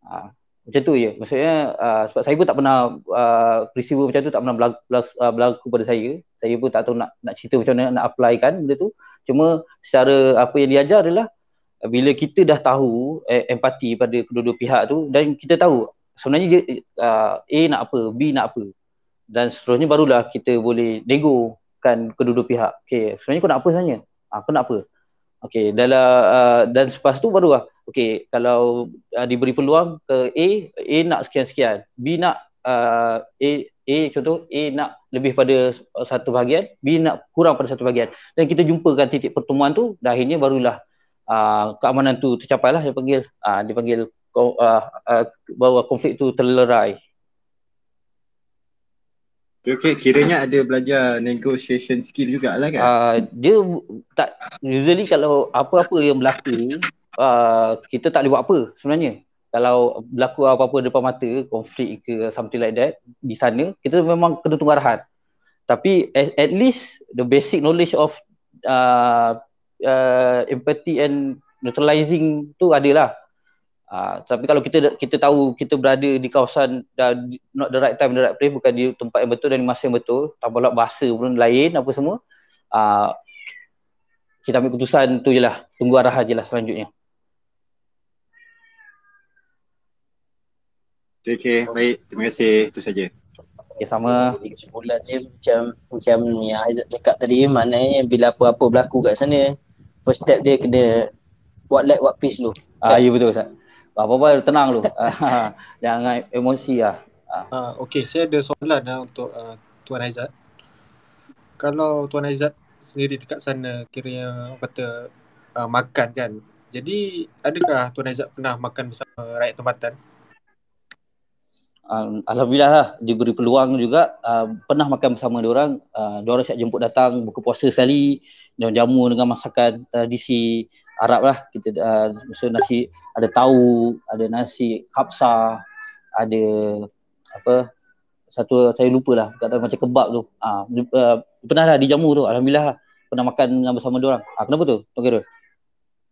Uh, macam tu je. Maksudnya uh, sebab saya pun tak pernah uh, peristiwa macam tu tak pernah berlaku, pada saya. Saya pun tak tahu nak nak cerita macam mana nak apply kan benda tu. Cuma secara apa yang diajar adalah bila kita dah tahu eh, empati pada kedua-dua pihak tu dan kita tahu sebenarnya dia, uh, A nak apa, B nak apa dan seterusnya barulah kita boleh nego kan kedua-dua pihak. Okay, sebenarnya kau nak apa sebenarnya? Ah, kau nak apa? Okay, dalam uh, dan selepas tu barulah okay, kalau uh, diberi peluang ke A, A nak sekian-sekian. B nak uh, A, A contoh A nak lebih pada satu bahagian, B nak kurang pada satu bahagian. Dan kita jumpakan titik pertemuan tu dan akhirnya barulah uh, keamanan tu tercapai lah dia panggil uh, dia panggil uh, uh, bahawa konflik tu terlerai. Okay, kiranya ada belajar negotiation skill jugalah kan? Uh, dia tak usually kalau apa-apa yang berlaku uh, kita tak boleh buat apa sebenarnya. Kalau berlaku apa-apa depan mata, konflik ke something like that di sana, kita memang kena tunggu arahan. Tapi at, at least the basic knowledge of uh, uh, empathy and neutralizing tu adalah Uh, tapi kalau kita kita tahu kita berada di kawasan dan not the right time the right place bukan di tempat yang betul dan di masa yang betul tambah pula bahasa pun lain apa semua uh, kita ambil keputusan tu je lah tunggu arahan je lah selanjutnya. Okay, okay. baik. Terima kasih. Itu saja. Okay, sama. Kesimpulan dia macam macam yang Aizat cakap tadi maknanya bila apa-apa berlaku kat sana first step dia kena buat let buat peace dulu. Ah, ya betul Ustaz apa-apa tenang lu. Jangan emosi lah. Uh, okay, saya ada soalan lah untuk uh, Tuan Aizat. Kalau Tuan Aizat sendiri dekat sana kiranya kata uh, makan kan. Jadi adakah Tuan Aizat pernah makan bersama rakyat tempatan? Uh, Alhamdulillah lah diberi peluang juga uh, pernah makan bersama dia orang uh, dia orang siap jemput datang buka puasa sekali dan jamu dengan masakan tradisi Arab lah kita uh, nasi ada tahu ada nasi kapsa ada apa satu saya lupa lah kata macam kebab tu. Ah uh, pernah lah dijamu tu alhamdulillah lah. pernah makan bersama dia orang. Ah kenapa tu? Tu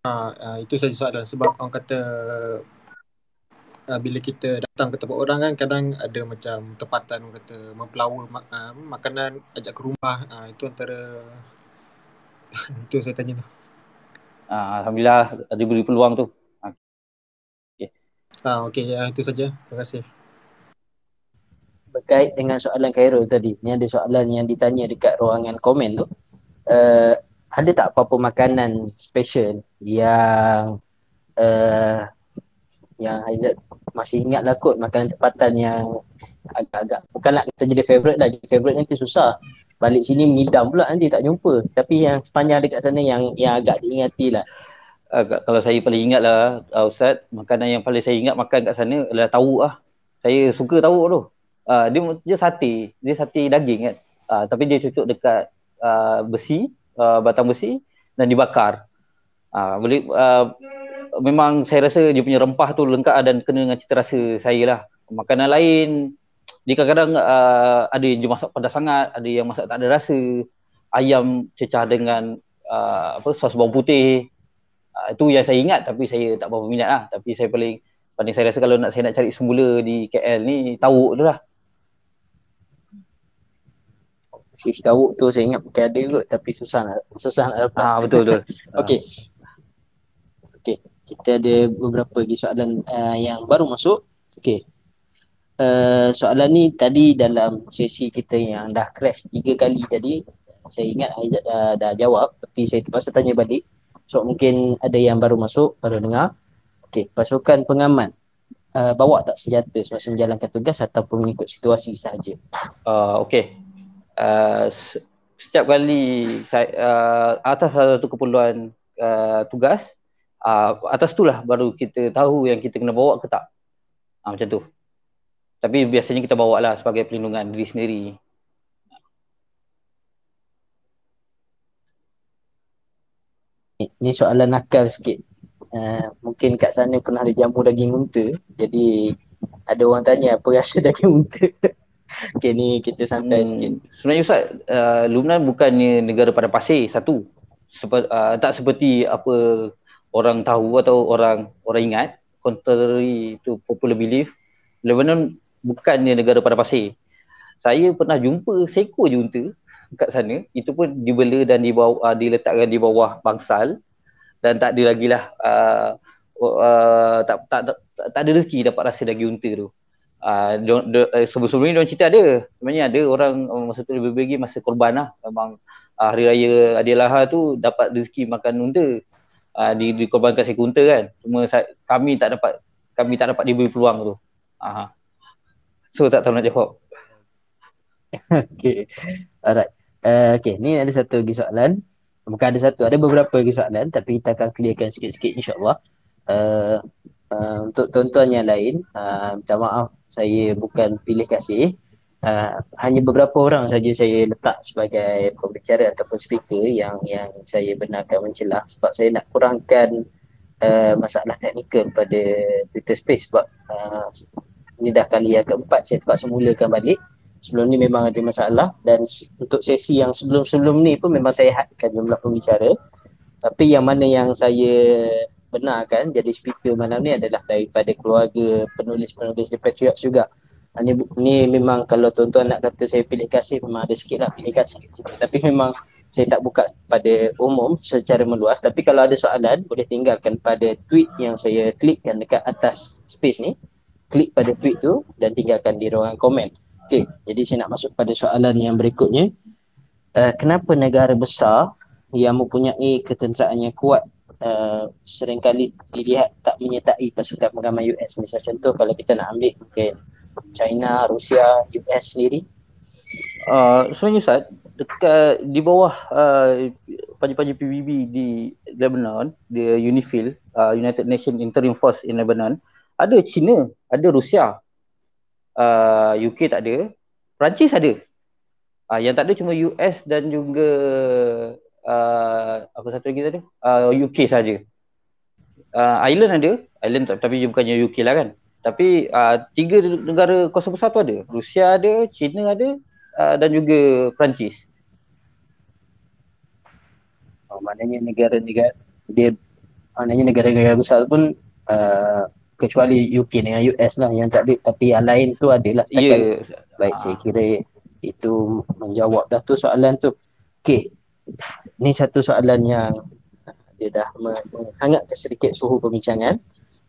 ah uh, itu saja soalan. Sebab orang kata bila kita datang ke tempat orang kan kadang ada macam tempatan kata mempelawa mak, makanan ajak ke rumah. Itu antara itu saya tanya tu. Uh, Alhamdulillah ada beri peluang tu. Ah okey ya itu saja. Terima kasih. berkait dengan soalan Khairul tadi. Ni ada soalan yang ditanya dekat ruangan komen tu. Uh, ada tak apa-apa makanan special yang uh, yang Aizat masih ingat lah kot makanan tempatan yang agak-agak bukanlah kita jadi favourite dah. Jadi favourite nanti susah. Balik sini mengidam pula nanti tak jumpa. Tapi yang sepanjang dekat sana yang yang agak diingati lah. Uh, kalau saya paling ingat lah uh, Ustaz, makanan yang paling saya ingat makan kat sana adalah tahu lah. Saya suka tahu tu. Uh, dia dia sate, dia sate daging kan. Uh, tapi dia cucuk dekat uh, besi, uh, batang besi dan dibakar. Uh, boleh uh, memang saya rasa dia punya rempah tu lengkap dan kena dengan cita rasa saya lah. Makanan lain dia kadang-kadang uh, ada yang masak pedas sangat, ada yang masak tak ada rasa. Ayam cecah dengan uh, apa sos bawang putih. Uh, itu yang saya ingat tapi saya tak berapa minat lah. Tapi saya paling paling saya rasa kalau nak saya nak cari semula di KL ni tahu tu lah. Fish tawuk tu saya ingat bukan ada kot tapi susah nak susah nak dapat. Ah betul betul. Okey. Okey, kita ada beberapa lagi soalan uh, yang baru masuk. Okey. Uh, soalan ni tadi dalam sesi kita yang dah crash tiga kali tadi saya ingat Aizat dah, dah jawab tapi saya terpaksa tanya balik so mungkin ada yang baru masuk baru dengar okey pasukan pengaman uh, bawa tak senjata semasa menjalankan tugas ataupun mengikut situasi sahaja Uh, okay. Uh, setiap kali saya uh, atas satu keperluan uh, tugas uh, atas itulah baru kita tahu yang kita kena bawa ke tak. Uh, macam tu. Tapi biasanya kita bawa lah sebagai perlindungan diri sendiri. Ni, ni soalan nakal sikit. Uh, mungkin kat sana pernah ada jamu daging unta. Jadi ada orang tanya apa rasa daging unta. okay ni kita santai hmm. sikit. Sebenarnya Ustaz, uh, Lumnan bukannya negara pada pasir satu. Sepa, uh, tak seperti apa orang tahu atau orang orang ingat. Contrary to popular belief, Lebanon bukannya negara pada pasir. Saya pernah jumpa seekor je unta kat sana. Itu pun dibela dan dibawa, uh, diletakkan di bawah bangsal dan tak ada lagi lah uh, uh, tak, tak, tak, tak ada rezeki dapat rasa daging unta tu. Uh, sebelum-sebelum ni diorang cerita ada. Sebenarnya ada orang masa tu lebih bagi masa korban lah. Memang uh, hari raya Adilaha tu dapat rezeki makan unta. Uh, di, dikorbankan seekor unta kan. Cuma kami tak dapat kami tak dapat diberi peluang tu. Uh, so tak tahu nak jawab. okay. Alright. Uh, okay, ni ada satu lagi soalan. Bukan ada satu, ada beberapa lagi soalan tapi kita akan clearkan sikit-sikit insyaAllah. Uh, uh, untuk tuan-tuan yang lain, uh, minta maaf saya bukan pilih kasih. Uh, hanya beberapa orang saja saya letak sebagai pembicara ataupun speaker yang yang saya benarkan mencelah sebab saya nak kurangkan uh, masalah teknikal pada Twitter Space sebab uh, ini dah kali yang keempat saya terpaksa mulakan balik. Sebelum ni memang ada masalah dan untuk sesi yang sebelum-sebelum ni pun memang saya hadkan jumlah pembicara. Tapi yang mana yang saya benarkan jadi speaker malam ni adalah daripada keluarga penulis-penulis The Patriots juga. Ha, ni, ni memang kalau tuan-tuan nak kata saya pilih kasih memang ada sikit lah pilih kasih tapi memang saya tak buka pada umum secara meluas. Tapi kalau ada soalan boleh tinggalkan pada tweet yang saya klikkan dekat atas space ni klik pada tweet tu dan tinggalkan di ruangan komen Okey, jadi saya nak masuk pada soalan yang berikutnya. Uh, kenapa negara besar yang mempunyai ketenteraan yang kuat uh, seringkali dilihat tak menyertai pasukan pengaman US? Misal contoh kalau kita nak ambil mungkin China, Rusia, US sendiri. Uh, sebenarnya Ustaz, dekat di bawah uh, panji-panji PBB di Lebanon, di UNIFIL, uh, United Nations Interim Force in Lebanon, ada China, ada Rusia, uh, UK tak ada, Perancis ada. Uh, yang tak ada cuma US dan juga uh, apa satu lagi tadi? Uh, UK saja. Uh, Ireland ada, Ireland tapi bukannya UK lah kan. Tapi uh, tiga negara kuasa besar tu ada. Rusia ada, China ada uh, dan juga Perancis. Oh, maknanya negara-negara dia maknanya negara-negara besar pun uh, kecuali UK dengan US lah yang tak ada tapi yang lain tu adalah Ya. setakat baik Ah. saya kira itu menjawab dah tu soalan tu. Okey ni satu soalan yang dia dah me- menghangatkan sedikit suhu perbincangan.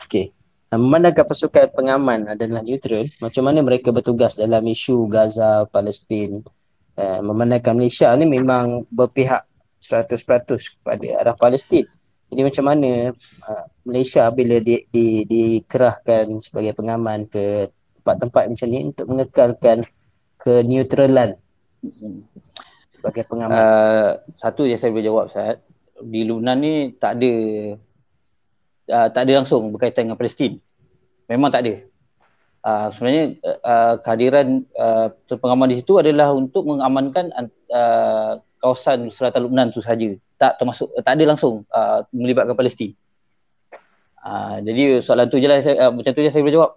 Okey memandangkan pasukan pengaman adalah neutral macam mana mereka bertugas dalam isu Gaza Palestin? Uh, memandangkan Malaysia ni memang berpihak 100% kepada arah Palestin. Jadi macam mana uh, Malaysia bila di, di, dikerahkan sebagai pengaman ke tempat-tempat macam ni untuk mengekalkan keneutralan sebagai pengaman. Uh, satu yang saya boleh jawab Ustaz, di Lubnan ni tak ada uh, tak ada langsung berkaitan dengan Palestin. Memang tak ada. Uh, sebenarnya uh, kehadiran uh, pengaman di situ adalah untuk mengamankan uh, kawasan selatan Lubnan tu saja. Tak termasuk tak ada langsung uh, melibatkan Palestin. Uh, jadi soalan tu je lah saya, uh, macam tu je saya boleh jawab.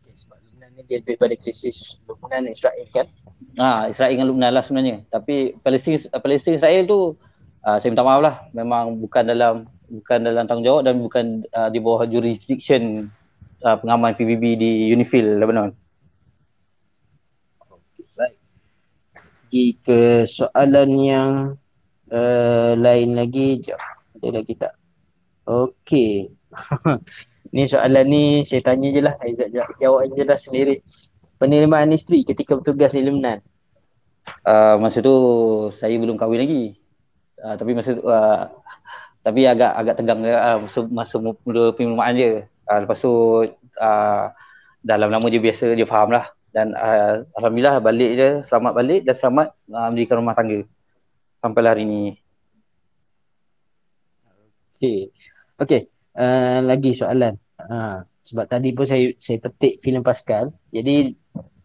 Okay, sebab Lebanon ni dia lebih pada krisis Lebanon dan Israel kan. Ah, Israel dengan Lebanon lah sebenarnya. Tapi Palestin Palestin Israel tu uh, saya minta maaf lah memang bukan dalam bukan dalam tanggungjawab dan bukan uh, di bawah jurisdiction uh, pengaman PBB di Unifil Lebanon. Okay, baik. Pergi ke soalan yang uh, lain lagi. Jap. Ada lagi tak? Okey. ni soalan ni saya tanya je lah. Aizat je jawab je lah sendiri. Penerimaan isteri ketika bertugas di Lebanon. Uh, masa tu saya belum kahwin lagi. Uh, tapi masa tu uh, tapi agak agak tegang uh, masa masa mula penerimaan je. Uh, lepas tu uh, dah lama-lama dia biasa dia faham lah dan uh, alhamdulillah balik je selamat balik dan selamat uh, mendirikan rumah tangga sampai hari ni. Okey. Okey. Uh, lagi soalan. Ha, sebab tadi pun saya saya petik filem Pascal. Jadi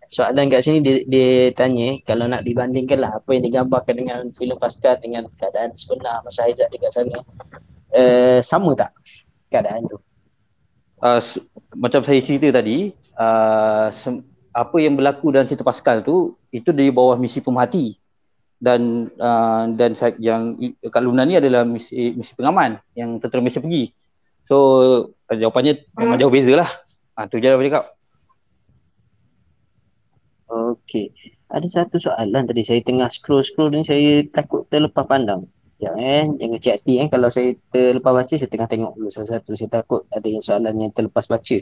soalan kat sini dia, dia tanya kalau nak dibandingkan lah apa yang digambarkan dengan filem Pascal dengan keadaan sebenar masa Aizat dekat sana. Uh, sama tak keadaan tu? uh, macam saya cerita tadi, uh, apa yang berlaku dalam cerita Pascal tu itu di bawah misi pemerhati dan uh, dan yang kat Luna ni adalah misi misi pengaman yang tentera Malaysia pergi. So jawapannya memang jauh beza lah. Ah tu je lah cakap. Okey. Ada satu soalan tadi saya tengah scroll-scroll ni saya takut terlepas pandang. Sekejap eh. Jangan cik hati eh. Kalau saya terlepas baca saya tengah tengok dulu satu-satu. Saya takut ada yang soalan yang terlepas baca.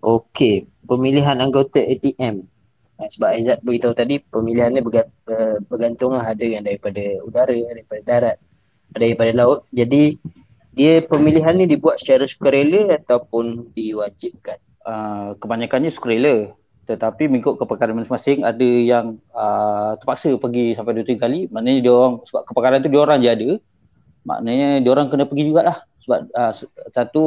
Okey. Pemilihan anggota ATM. Ha, sebab Aizat beritahu tadi pemilihan ni eh, bergantung lah. Ada yang daripada udara, ada daripada darat, ada daripada laut. Jadi dia pemilihan ni dibuat secara sukarela ataupun diwajibkan. Uh, kebanyakannya sukarela tetapi mengikut kepakaran masing-masing ada yang uh, terpaksa pergi sampai dua tiga kali maknanya dia orang sebab kepakaran tu dia orang je ada maknanya dia orang kena pergi jugalah sebab uh, satu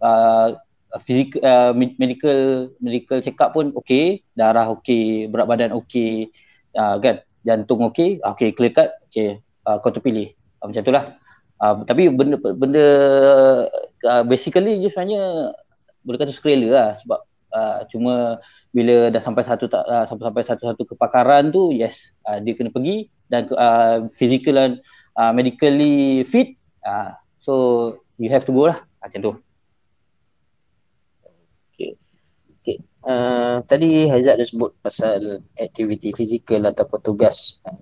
uh, fizik uh, med- medical medical check up pun okey. Darah okey berat badan okey. Uh, kan? Jantung okey. Okey clear cut. Okey uh, kau terpilih. Uh, macam itulah. Uh, tapi benda benda uh, basically je sebenarnya boleh kata sukarela lah sebab uh, cuma bila dah sampai satu tak uh, sampai sampai satu satu kepakaran tu yes uh, dia kena pergi dan uh, physical dan uh, medically fit. Uh, so you have to go lah. Macam tu Uh, tadi Haizat dah sebut pasal aktiviti fizikal ataupun tugas uh,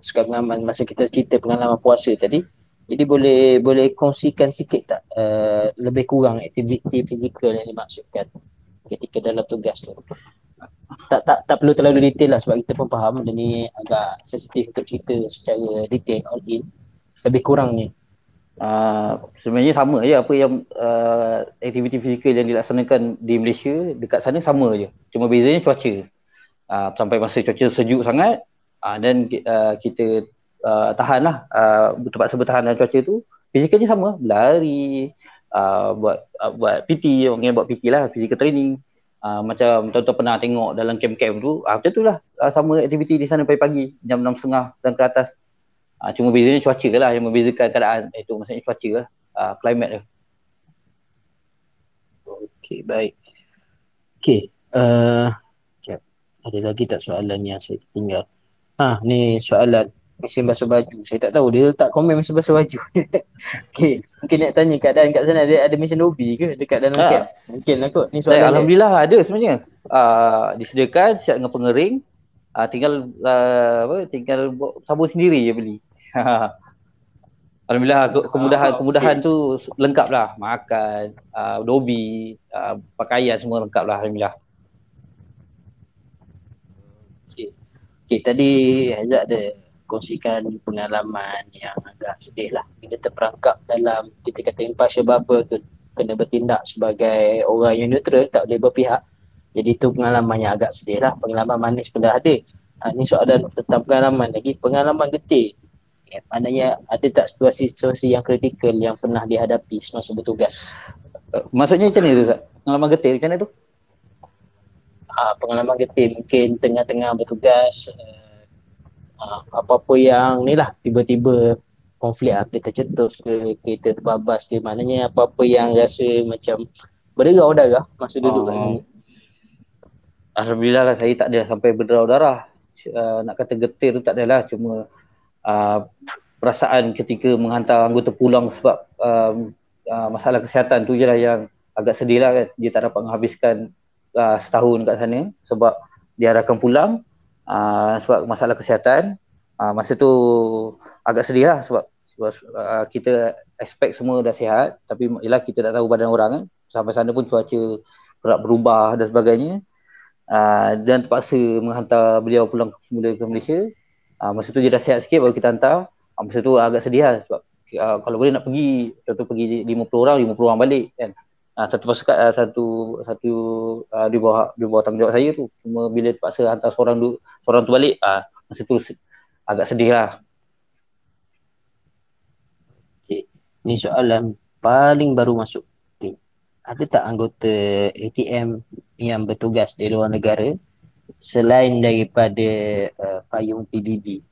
suka pengalaman masa kita cerita pengalaman puasa tadi. Jadi boleh boleh kongsikan sikit tak uh, lebih kurang aktiviti fizikal yang dimaksudkan ketika dalam tugas tu. Tak tak tak perlu terlalu detail lah sebab kita pun faham benda ni agak sensitif untuk cerita secara detail all in. Lebih kurangnya. Uh, sebenarnya sama je apa yang uh, aktiviti fizikal yang dilaksanakan di Malaysia dekat sana sama je. Cuma bezanya cuaca. Uh, sampai masa cuaca sejuk sangat uh, dan uh, kita uh, tahan lah uh, terpaksa bertahan dalam cuaca tu. Fizikalnya sama, berlari, uh, buat uh, buat PT, orang yang buat PT lah, physical training. Uh, macam tuan-tuan pernah tengok dalam camp-camp tu, uh, macam tu lah uh, sama aktiviti di sana pagi-pagi jam 6.30 dan ke atas. Uh, cuma bezanya cuaca lah yang membezakan keadaan itu maksudnya cuaca lah, uh, climate dia. Okey, baik. Okey, uh, sekejap. ada lagi tak soalan yang saya tinggal? Ha, ni soalan. mesin basuh baju. Saya tak tahu dia letak komen mesin basuh baju. okay. Mungkin nak tanya keadaan kat sana ada, ada mesin hobi ke dekat dalam Ha. camp? Mungkin lah kot. Ni Eh, soalan dia. Alhamdulillah ada sebenarnya. Uh, disediakan siap dengan pengering. Uh, tinggal uh, apa tinggal sabun sendiri je beli. Alhamdulillah ke- kemudahan kemudahan tu lengkap lah. Makan, uh, dobi, uh, pakaian semua lengkap lah alhamdulillah. Okay. okay, tadi Hazat ada kongsikan pengalaman yang agak sedih lah. Bila terperangkap dalam kita kata impartial bubble tu kena bertindak sebagai orang yang neutral, tak boleh berpihak. Jadi itu pengalaman yang agak sedih lah. Pengalaman manis pun dah ada. Ha, ni soalan tentang pengalaman lagi. Pengalaman getih. Ya, maknanya ada tak situasi-situasi yang kritikal yang pernah dihadapi semasa bertugas? Uh, maksudnya macam mana tu Zat? Pengalaman getir macam mana tu? uh, pengalaman getih mungkin tengah-tengah bertugas uh, uh, apa-apa yang ni lah tiba-tiba konflik apa tercetus ke kereta terbabas ke maknanya apa-apa yang rasa macam berderau darah masa duduk kat Oh. sini Alhamdulillah lah saya tak ada sampai berdarah-darah. Uh, nak kata getir tu tak adalah cuma uh, perasaan ketika menghantar anggota pulang sebab um, uh, masalah kesihatan tu je lah yang agak sedih lah kan. Dia tak dapat menghabiskan uh, setahun kat sana sebab diarahkan pulang uh, sebab masalah kesihatan. Uh, masa tu agak sedih lah sebab, sebab uh, kita expect semua dah sihat tapi yelah kita tak tahu badan orang kan. Sampai sana pun cuaca kerap berubah dan sebagainya. Uh, dan terpaksa menghantar beliau pulang semula ke Malaysia. Uh, masa tu dia dah sihat sikit baru kita hantar. Uh, masa tu agak sedih lah sebab uh, kalau boleh nak pergi, contoh pergi 50 orang, 50 orang balik kan. Uh, satu pasukan uh, satu satu uh, di bawah di bawah tanggungjawab saya tu. Cuma bila terpaksa hantar seorang tu seorang tu balik, uh, masa tu agak sedih lah. ni soalan paling baru masuk okay. ada tak anggota ATM yang bertugas di luar negara selain daripada uh, payung PBB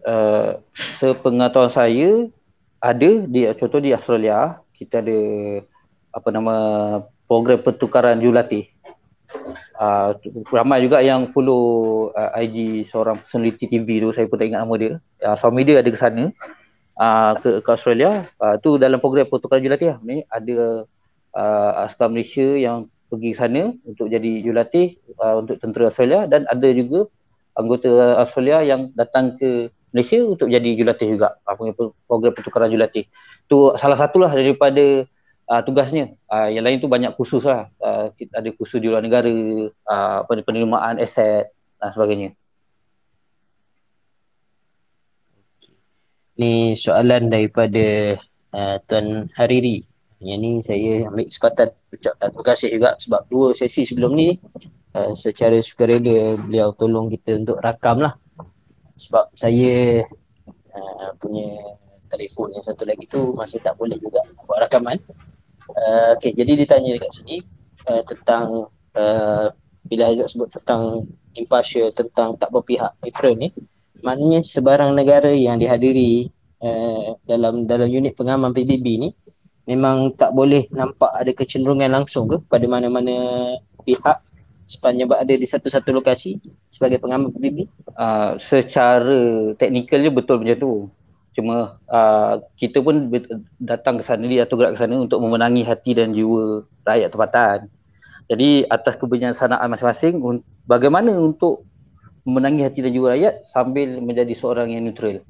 Uh, sepengetahuan saya ada di contoh di Australia kita ada apa nama program pertukaran jurulatih. Uh, ramai juga yang follow uh, IG seorang personality TV tu saya pun tak ingat nama dia. Uh, suami dia ada ke sana uh, ke, ke Australia. Uh, tu dalam program pertukaran jurulatih lah. Ni ada uh, askar Malaysia yang pergi sana untuk jadi jurulatih uh, untuk tentera Australia dan ada juga anggota Australia yang datang ke Malaysia untuk jadi jurulatih juga. Uh, punya pro- program pertukaran jurulatih. Tu salah satulah daripada uh, tugasnya. Uh, yang lain tu banyak kursus lah. Uh, ada kursus di luar negara, uh, pen- penerimaan aset dan sebagainya. Ni soalan daripada uh, Tuan Hariri. Yang ni saya ambil kesempatan ucapkan terima kasih juga sebab dua sesi sebelum ni uh, secara sukarela beliau tolong kita untuk rakam lah. Sebab saya uh, punya telefon yang satu lagi tu masih tak boleh juga buat rakaman. Uh, okay, jadi ditanya dekat sini uh, tentang uh, bila Aizat sebut tentang impartial, tentang tak berpihak, neutral ni maknanya sebarang negara yang dihadiri uh, dalam dalam unit pengaman PBB ni memang tak boleh nampak ada kecenderungan langsung ke pada mana-mana pihak sepanjang berada di satu-satu lokasi sebagai pengaman PBB? Uh, secara teknikalnya betul macam tu. Cuma uh, kita pun datang ke sana, atau gerak ke sana untuk memenangi hati dan jiwa rakyat tempatan. Jadi atas kebijaksanaan masing-masing, bagaimana untuk memenangi hati dan jiwa rakyat sambil menjadi seorang yang neutral.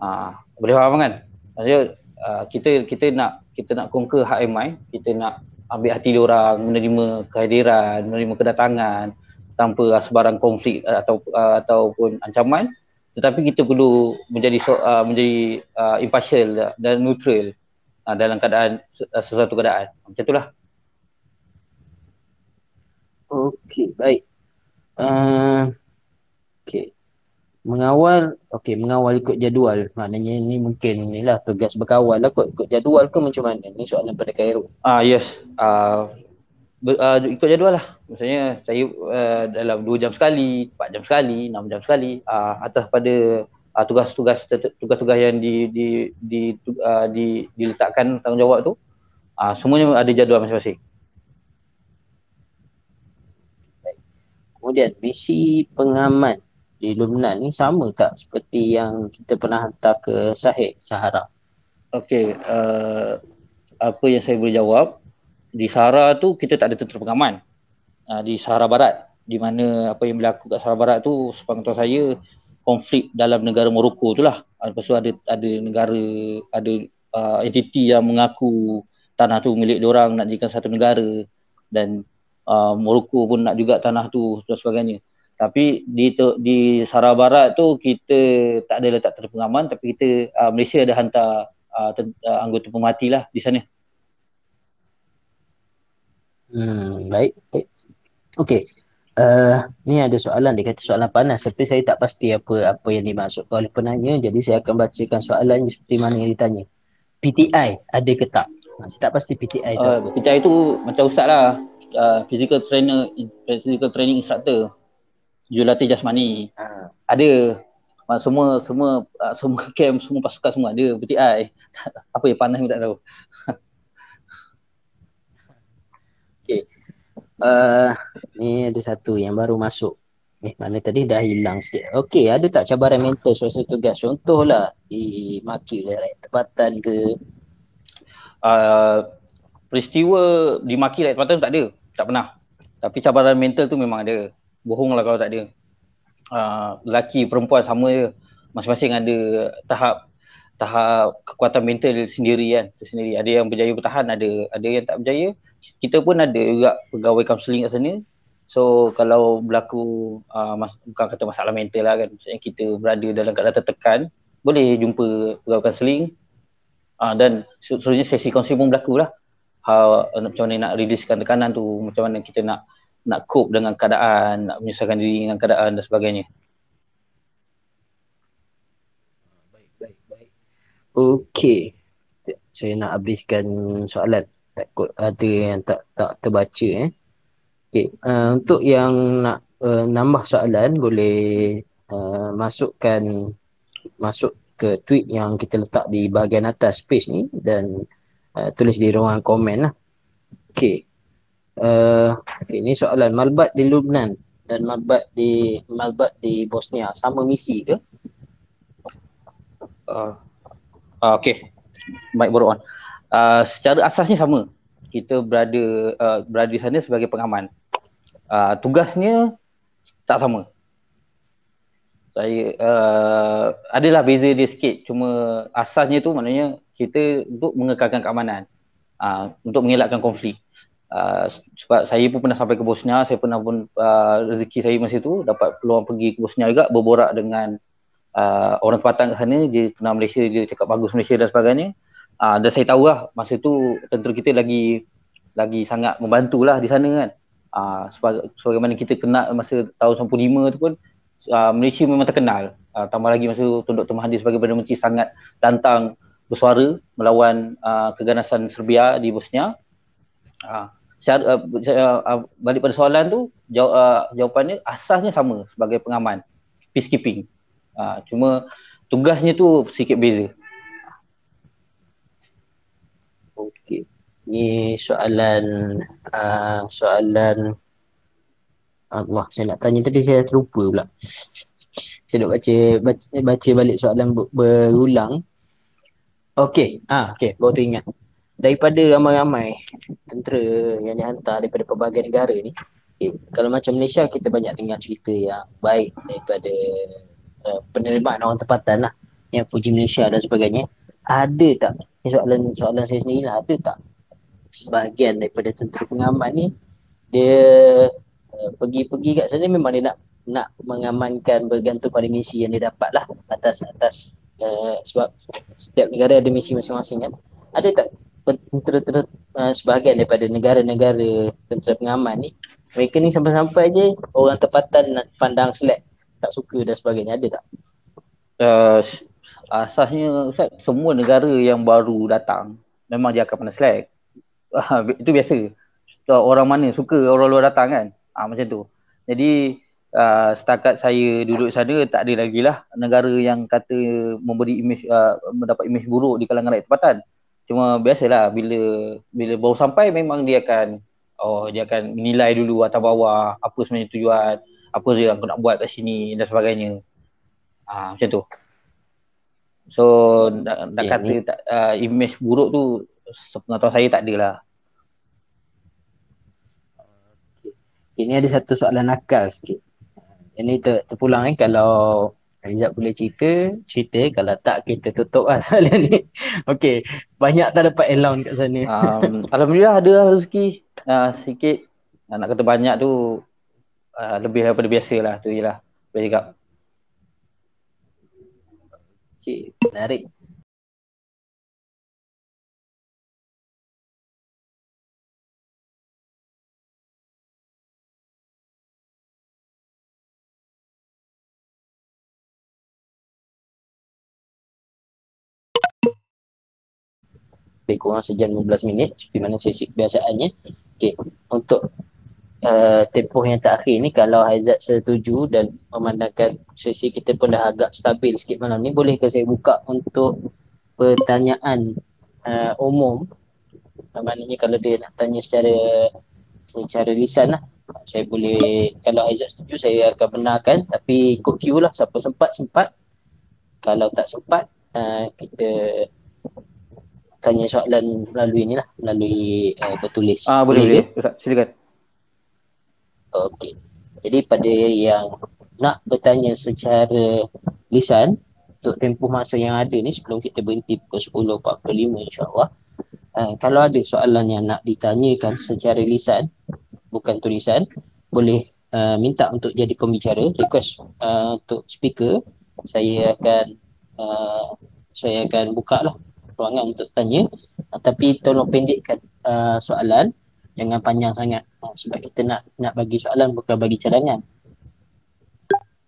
Uh, boleh faham kan? Maksudnya uh, kita kita nak kita nak conquer hak MI, kita nak ambil hati orang, menerima kehadiran, menerima kedatangan tanpa sebarang konflik uh, atau uh, ataupun ancaman tetapi kita perlu menjadi uh, menjadi uh, impartial dan neutral uh, dalam keadaan uh, sesuatu keadaan. Macam itulah. Okey, baik. Uh, okey. Mengawal, okey, mengawal ikut jadual. Maknanya ni mungkin ni lah tugas berkawal lah kot ikut jadual ke macam mana? Ni soalan pada Khairul. Ah uh, yes. Uh, ber, uh, ikut jadual lah. Maksudnya saya uh, dalam 2 jam sekali, 4 jam sekali, 6 jam sekali uh, atas pada uh, tugas-tugas tugas-tugas yang di di di, uh, di diletakkan tanggungjawab tu uh, semuanya ada jadual masing-masing. Kemudian misi pengaman di Lubnan ni sama tak seperti yang kita pernah hantar ke Sahih Sahara? Okey, uh, apa yang saya boleh jawab di Sahara tu kita tak ada tentera pengaman. Uh, di Sahara Barat di mana apa yang berlaku kat Sahara Barat tu sepengetahuan saya konflik dalam negara Morocco tu lah. Uh, lepas tu ada ada negara ada uh, entiti yang mengaku tanah tu milik orang nak jadikan satu negara dan uh, Morocco pun nak juga tanah tu dan sebagainya. Tapi di di Sahara Barat tu kita tak ada letak tentera pengaman tapi kita uh, Malaysia ada hantar uh, ten, uh, anggota pemati lah di sana. Hmm, baik. baik. Okey. Uh, ni ada soalan dia kata soalan panas tapi saya tak pasti apa apa yang dimaksudkan oleh penanya jadi saya akan bacakan soalan seperti mana yang ditanya. PTI ada ke tak? Saya tak pasti PTI tu. Uh, PTI tu macam ustaz lah uh, physical trainer physical training instructor jurulatih jasmani Ha. ada semua semua uh, semua camp semua pasukan semua ada PTI apa yang panas pun tak tahu Uh, ni ada satu yang baru masuk. Eh, mana tadi dah hilang sikit. Okey, ada tak cabaran mental semasa tugas? Contohlah dimaki oleh rakyat tempatan ke? uh, peristiwa dimaki rakyat tempatan tu tak ada tak pernah tapi cabaran mental tu memang ada bohong lah kalau tak ada. Uh, lelaki perempuan sama je. Masing-masing ada tahap tahap kekuatan mental sendiri kan tersendiri. Ada yang berjaya bertahan ada ada yang tak berjaya. Kita pun ada juga pegawai kaunseling kat sana. So kalau berlaku uh, mas, bukan kata masalah mental lah kan. Maksudnya kita berada dalam keadaan tertekan boleh jumpa pegawai kaunseling uh, dan seterusnya sesi kaunseling pun berlaku lah. How, macam mana nak releasekan tekanan tu macam mana kita nak nak cope dengan keadaan nak menyesuaikan diri dengan keadaan dan sebagainya Baik, baik, baik. Okey. Saya nak habiskan soalan. Takut ada yang tak tak terbaca eh. Okey, uh, untuk yang nak uh, nambah soalan boleh uh, masukkan masuk ke tweet yang kita letak di bahagian atas space ni dan uh, tulis di ruangan komen lah. Okey. Uh, okay, ni soalan. Malbat di Lubnan dan Malbat di Malbat di Bosnia sama misi ke? uh, uh, okay baik Bro On. Uh, secara asasnya sama. Kita berada uh, berada di sana sebagai pengaman. Uh, tugasnya tak sama. Saya uh, adalah beza dia sikit. Cuma asasnya tu maknanya kita untuk mengekalkan keamanan. Uh, untuk mengelakkan konflik Uh, sebab saya pun pernah sampai ke Bosnia, saya pernah pun uh, rezeki saya masa tu dapat peluang pergi ke Bosnia juga berborak dengan uh, orang tempatan kat sana, dia kenal Malaysia, dia cakap bagus Malaysia dan sebagainya. Uh, dan saya tahu lah masa tu tentera kita lagi lagi sangat membantulah di sana kan. Uh, sebagaimana kita kenal masa tahun 95 tu pun uh, Malaysia memang terkenal. Uh, tambah lagi masa tu Tun Dr. Mahathir sebagai Perdana Menteri sangat lantang bersuara melawan uh, keganasan Serbia di Bosnia. Uh, Secara, uh, uh, balik pada soalan tu jaw, uh, jawapannya asasnya sama sebagai pengaman peacekeeping uh, cuma tugasnya tu sikit beza Okey. Ni soalan uh, soalan Allah saya nak tanya tadi saya terlupa pula. Saya nak baca baca, baca balik soalan ber, berulang. Okey. Ah okey baru teringat. Daripada ramai-ramai tentera yang dihantar daripada pelbagai negara ni, okay, kalau macam Malaysia kita banyak dengar cerita yang baik daripada uh, penerimaan orang tempatan lah yang puji Malaysia dan sebagainya. Ada tak? Ni soalan soalan saya sendiri lah ada tak? Sebahagian daripada tentera pengaman ni dia uh, pergi-pergi kat sana memang dia nak nak mengamankan bergantung pada misi yang dia dapat lah atas atas uh, sebab setiap negara ada misi masing-masing kan. Ada tak tentera-tentera uh, sebahagian daripada negara-negara tentera pengaman ni mereka ni sampai-sampai je orang tempatan nak pandang selek tak suka dan sebagainya. Ada tak? uh, asasnya Ustaz semua negara yang baru datang memang dia akan pandang selek uh, itu biasa. Orang mana suka orang luar datang kan? Uh, macam tu. Jadi uh, setakat saya duduk sana tak ada lagi lah negara yang kata memberi image uh, mendapat image buruk di kalangan rakyat tempatan cuma biasalah bila bila baru sampai memang dia akan oh dia akan menilai dulu atas bawah apa sebenarnya tujuan apa yang aku nak buat kat sini dan sebagainya. Ah macam tu. So nak, nak Okay, kata tak, uh, image buruk tu sepengetahuan saya tak ada lah. Ini ada satu soalan nakal sikit. Ini ter, terpulang eh kalau Rizal boleh cerita, cerita. Kalau tak kita tutup lah soalan ni. Okey, banyak tak dapat allowance kat sana. Um, Alhamdulillah ada lah rezeki uh, sikit. Uh, nak kata banyak tu uh, lebih daripada biasa lah tu je lah. Boleh cakap. Okey, menarik. Lebih kurang sejam 15 minit seperti mana sesi kebiasaannya. Okey, untuk uh, tempoh yang terakhir ni kalau Haizat setuju dan memandangkan sesi kita pun dah agak stabil sikit malam ni boleh ke saya buka untuk pertanyaan uh, umum? Maknanya kalau dia nak tanya secara secara lisan lah. Saya boleh kalau Haizat setuju saya akan benarkan. Tapi ikut queue lah siapa sempat sempat. Kalau tak sempat uh, kita tanya soalan melalui ni lah melalui uh, bertulis Ah boleh ke? boleh. Ustaz, silakan. Okey. Jadi pada yang nak bertanya secara lisan untuk tempoh masa yang ada ni sebelum kita berhenti pukul 10.45 insyaAllah. Uh, kalau ada soalan yang nak ditanyakan secara lisan, bukan tulisan, boleh uh, minta untuk jadi pembicara, request uh, untuk speaker. Saya akan uh, saya akan buka lah ruangan untuk tanya. Uh, tapi tolong pendekkan uh, soalan jangan panjang sangat ha, sebab kita nak nak bagi soalan bukan bagi cadangan.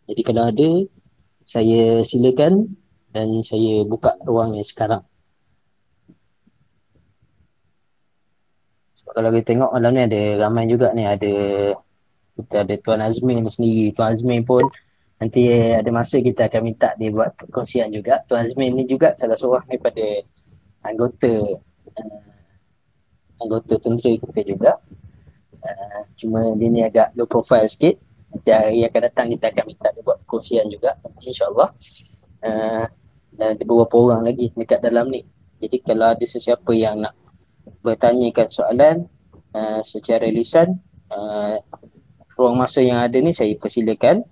Jadi kalau ada saya silakan dan saya buka ruangnya sekarang. Sebab kalau kita tengok malam ni ada ramai juga ni ada kita ada Tuan Azmin sendiri. Tuan Azmin pun nanti ada masa kita akan minta dia buat perkongsian juga. Tuan Azmin ni juga salah seorang daripada anggota uh, anggota tentera kita juga. Uh, cuma dia ni agak low profile sikit. Nanti hari akan datang kita akan minta dia buat perkongsian juga insyaAllah. Uh, dan ada beberapa orang lagi dekat dalam ni. Jadi kalau ada sesiapa yang nak bertanyakan soalan uh, secara lisan, uh, ruang masa yang ada ni saya persilakan.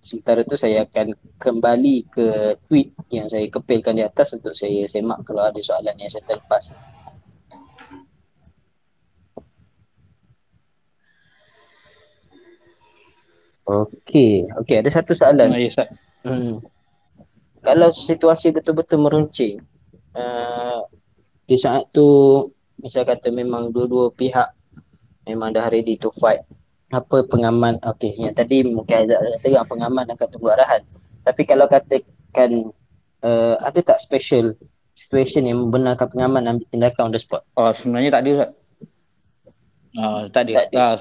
Sementara tu saya akan kembali ke tweet yang saya kepilkan di atas untuk saya semak kalau ada soalan yang saya terlepas. Okey, okey ada satu soalan. Ah, ya, Ustaz. Hmm. Kalau situasi betul-betul meruncing, uh, di saat tu misal kata memang dua-dua pihak memang dah ready to fight. Apa pengaman, okey yang tadi mungkin Aizat dah terang pengaman akan tunggu arahan. Tapi kalau katakan uh, ada tak special situation yang membenarkan pengaman ambil tindakan on the spot? Oh, sebenarnya tak ada Ustaz. Ah, tak ada. Tak ada. Ah,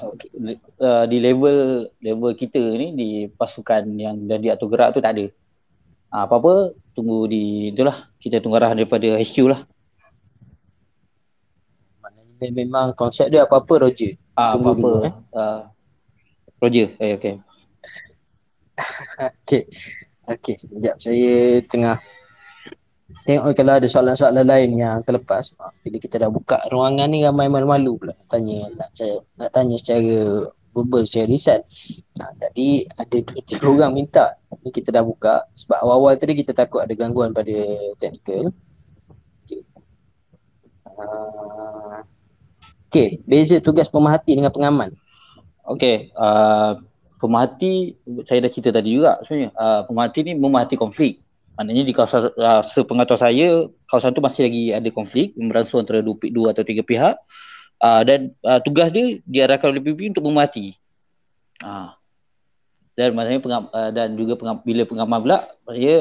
uh, di level level kita ni di pasukan yang dah diatur gerak tu tak ada. Ah, apa-apa tunggu di itulah kita tunggu arahan daripada HQ lah. Maknanya memang konsep dia apa-apa Roger. Ah, Tunggu apa-apa. eh. Ah, Roger. Eh, okay. Okey. Okey, sekejap saya tengah tengok kalau ada soalan-soalan lain yang terlepas. Bila kita dah buka ruangan ni ramai malu-malu pula tanya nak saya nak tanya secara verbal secara lisan. Nah, tadi ada dua tiga orang minta. Ni kita dah buka sebab awal-awal tadi kita takut ada gangguan pada teknikal. Okey. Uh, Okey, beza tugas pemerhati dengan pengaman. Okay, uh, pemerhati saya dah cerita tadi juga sebenarnya. Uh, pemerhati ni memerhati konflik. Maknanya di kawasan uh, sepengetahuan saya, kawasan tu masih lagi ada konflik berlangsung antara dua, dua atau tiga pihak. Uh, dan uh, tugas dia diarahkan oleh PBB untuk memerhati. Uh. Dan maksudnya pengam, uh, dan juga pengam, bila pengaman pula, maksudnya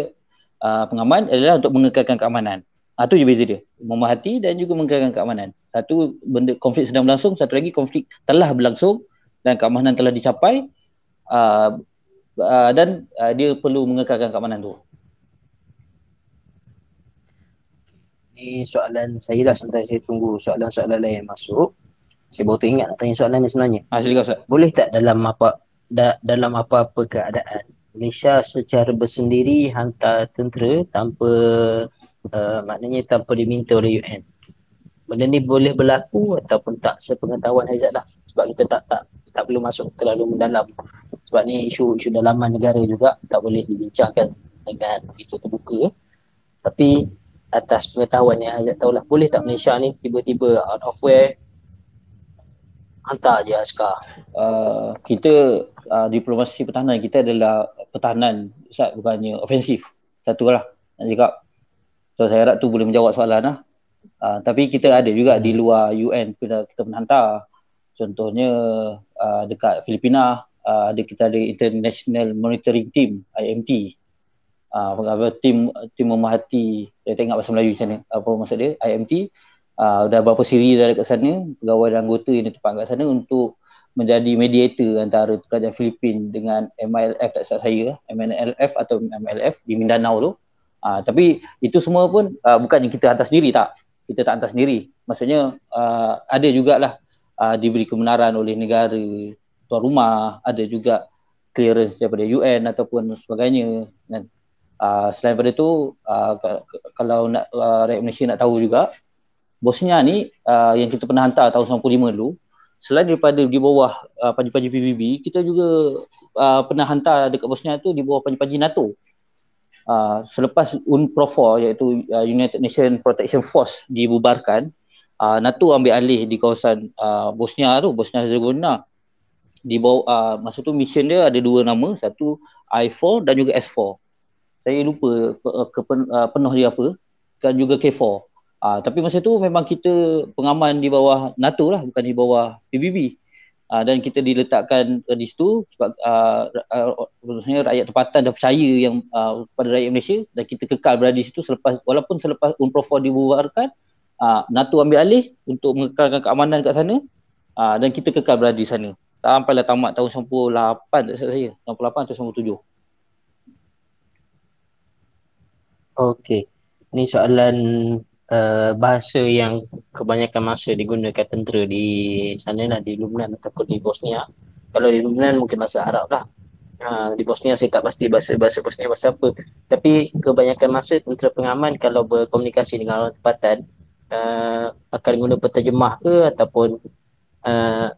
uh, pengaman adalah untuk mengekalkan keamanan. Ah tu je beza dia. Memerhati dan juga mengekalkan keamanan. Satu benda konflik sedang berlangsung, satu lagi konflik telah berlangsung dan keamanan telah dicapai uh, uh, dan uh, dia perlu mengekalkan keamanan tu. Ni soalan saya dah sementara saya tunggu soalan-soalan lain masuk. Saya baru teringat nak tanya soalan ni sebenarnya. Ah silakan Ustaz. Boleh tak dalam apa da, dalam apa-apa keadaan Malaysia secara bersendiri hantar tentera tanpa uh, maknanya tanpa diminta oleh UN. Benda ni boleh berlaku ataupun tak sepengetahuan Aizat lah. Sebab kita tak tak tak perlu masuk terlalu mendalam. Sebab ni isu isu dalaman negara juga tak boleh dibincangkan dengan begitu terbuka. Tapi atas pengetahuan yang Aizat tahulah boleh tak Malaysia ni tiba-tiba out of where hantar je askar. Uh, kita uh, diplomasi pertahanan kita adalah pertahanan Ustaz bukannya ofensif. Satu lah nak cakap. So saya harap tu boleh menjawab soalan lah. Uh, tapi kita ada juga di luar UN kita, kita pernah hantar. Contohnya uh, dekat Filipina uh, ada kita ada International Monitoring Team IMT. Uh, apa tim tim memerhati. Saya tengok bahasa Melayu macam apa maksud dia? IMT uh, dah berapa siri dah dekat sana pegawai dan anggota yang ditempatkan kat sana untuk menjadi mediator antara kerajaan Filipin dengan MILF tak salah saya MNLF atau MLF di Mindanao tu. Uh, tapi itu semua pun uh, bukannya kita hantar sendiri tak kita tak hantar sendiri. Maksudnya uh, ada jugalah uh, diberi kebenaran oleh negara tuan rumah ada juga clearance daripada UN ataupun sebagainya dan uh, selain daripada tu uh, kalau nak uh, rakyat Malaysia nak tahu juga Bosnia ni uh, yang kita pernah hantar tahun 95 dulu selain daripada di bawah uh, paji-paji PBB kita juga uh, pernah hantar dekat Bosnia tu di bawah paji-paji NATO uh, selepas UNPROFOR iaitu uh, United Nations Protection Force dibubarkan uh, NATO ambil alih di kawasan uh, Bosnia tu Bosnia Herzegovina. Di bawah uh, masa tu mission dia ada dua nama satu I4 dan juga S4 saya lupa uh, ke, uh, penuh dia apa dan juga K4 Uh, tapi masa tu memang kita pengaman di bawah NATO lah bukan di bawah PBB. Uh, dan kita diletakkan uh, di situ sebab uh, uh, rakyat tempatan dah percaya yang uh, pada rakyat Malaysia dan kita kekal berada di situ selepas walaupun selepas UNPROFOR dibubarkan uh, NATO ambil alih untuk mengekalkan keamanan kat sana uh, dan kita kekal berada di sana. Sampailah tamat tahun 98 tak saya. 98 atau 97 Okey. Ni soalan uh, bahasa yang kebanyakan masa digunakan tentera di sana lah di Lubnan ataupun di Bosnia. Kalau di Lubnan mungkin bahasa Arab lah. Uh, di Bosnia saya tak pasti bahasa bahasa Bosnia bahasa apa. Tapi kebanyakan masa tentera pengaman kalau berkomunikasi dengan orang tempatan uh, akan guna penterjemah ke ataupun uh,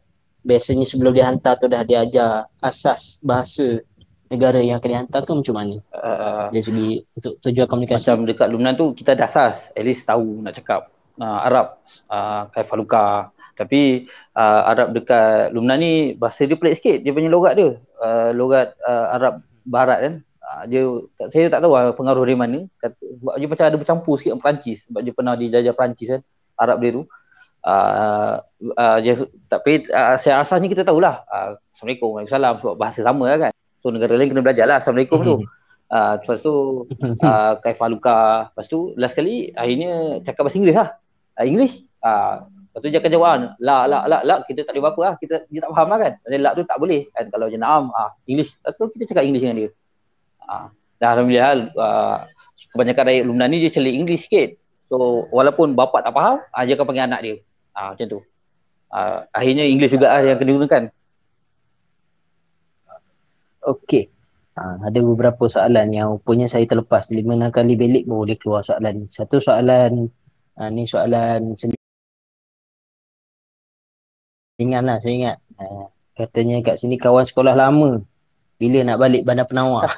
biasanya sebelum dihantar tu dah diajar asas bahasa negara yang akan dihantar ke macam mana? Uh, Dari segi untuk tujuan komunikasi. Macam dekat Lumnan tu kita dah asas, at least tahu nak cakap uh, Arab, uh, Kaifaluka. Tapi uh, Arab dekat Lumnan ni bahasa dia pelik sikit, dia punya logat dia. Uh, logat uh, Arab Barat kan. Uh, dia, saya tak tahu lah pengaruh dari mana. Sebab dia macam ada bercampur sikit dengan Perancis. Sebab dia pernah dijajah Perancis kan, Arab dia tu. Uh, uh, dia, tapi uh, saya asasnya kita tahulah. Uh, Assalamualaikum, Waalaikumsalam sebab bahasa sama lah kan. So negara lain kena belajar lah Assalamualaikum tu. Uh, lepas tu uh, Kaifaluka. Lepas tu last kali akhirnya cakap bahasa Inggeris lah. Uh, English. Uh, lepas tu dia akan jawab la la la la kita tak boleh apa-apa lah. Kita dia tak faham lah kan. Maksudnya la tu tak boleh kan kalau je naam uh, English. Lepas tu kita cakap English dengan dia. Uh, dan Alhamdulillah uh, kebanyakan rakyat Lumnan ni dia celik English sikit. So walaupun bapak tak faham, uh, dia akan panggil anak dia. Uh, macam tu. Uh, akhirnya English juga lah yang kena gunakan. Okey. Ha, ada beberapa soalan yang punya saya terlepas. Lima enam kali belik boleh keluar soalan ni. Satu soalan, ha, ni soalan Ingat lah, saya ingat. Ha, katanya kat sini kawan sekolah lama. Bila nak balik Bandar Penawar?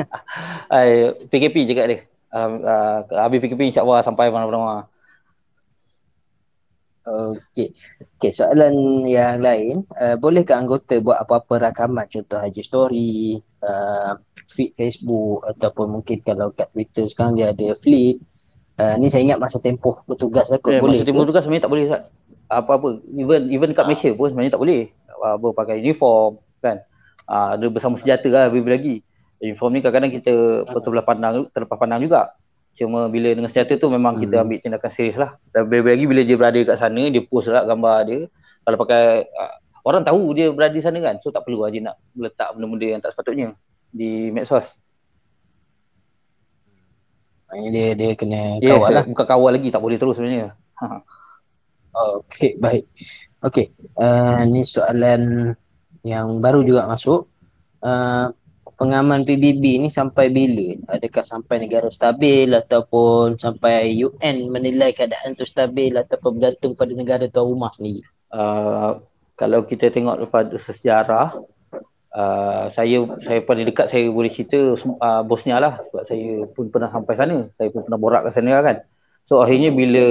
Ay, PKP cakap dia. Uh, uh, habis PKP insyaAllah sampai Bandar Penawar. Okey. Okey, soalan yang lain, uh, bolehkah anggota buat apa-apa rakaman contoh haji story, uh, feed Facebook ataupun mungkin kalau kat Twitter sekarang dia ada fleet. Uh, ni saya ingat masa tempoh bertugas lah yeah, boleh. Masa tempoh bertugas sebenarnya tak boleh Ustaz. Apa-apa even even kat Malaysia pun sebenarnya tak boleh. Apa pakai uniform kan. Uh, ada bersama senjata lah lebih lagi. Uniform ni kadang-kadang kita uh. terlepas pandang terlepas pandang juga. Cuma bila dengan senjata tu memang hmm. kita ambil tindakan serius lah. Dan lagi bila dia berada kat sana, dia post lah gambar dia. Kalau pakai, uh, orang tahu dia berada di sana kan. So tak perlu lah dia nak letak benda-benda yang tak sepatutnya di medsos. Ini dia dia kena yes, kawal lah. Bukan kawal lagi, tak boleh terus sebenarnya. Okay, baik. Okay, uh, ni soalan yang baru juga masuk uh, pengaman PBB ni sampai bila? Adakah sampai negara stabil ataupun sampai UN menilai keadaan tu stabil ataupun bergantung pada negara tuan rumah sendiri? Uh, kalau kita tengok daripada sejarah uh, saya saya paling dekat saya boleh cerita uh, Bosnia lah sebab saya pun pernah sampai sana saya pun pernah borak ke sana kan so akhirnya bila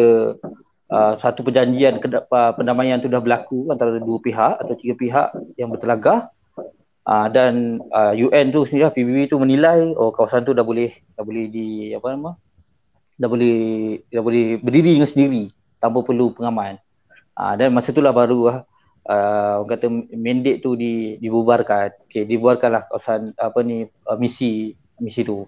uh, satu perjanjian uh, pendamaian tu dah berlaku antara dua pihak atau tiga pihak yang bertelagah uh, dan uh, UN tu sendiri lah, PBB tu menilai oh kawasan tu dah boleh dah boleh di apa nama dah boleh dah boleh berdiri dengan sendiri tanpa perlu pengaman uh, dan masa itulah baru uh, orang kata mandate tu di, dibubarkan. Okey, dibubarkanlah kawasan apa ni uh, misi misi tu.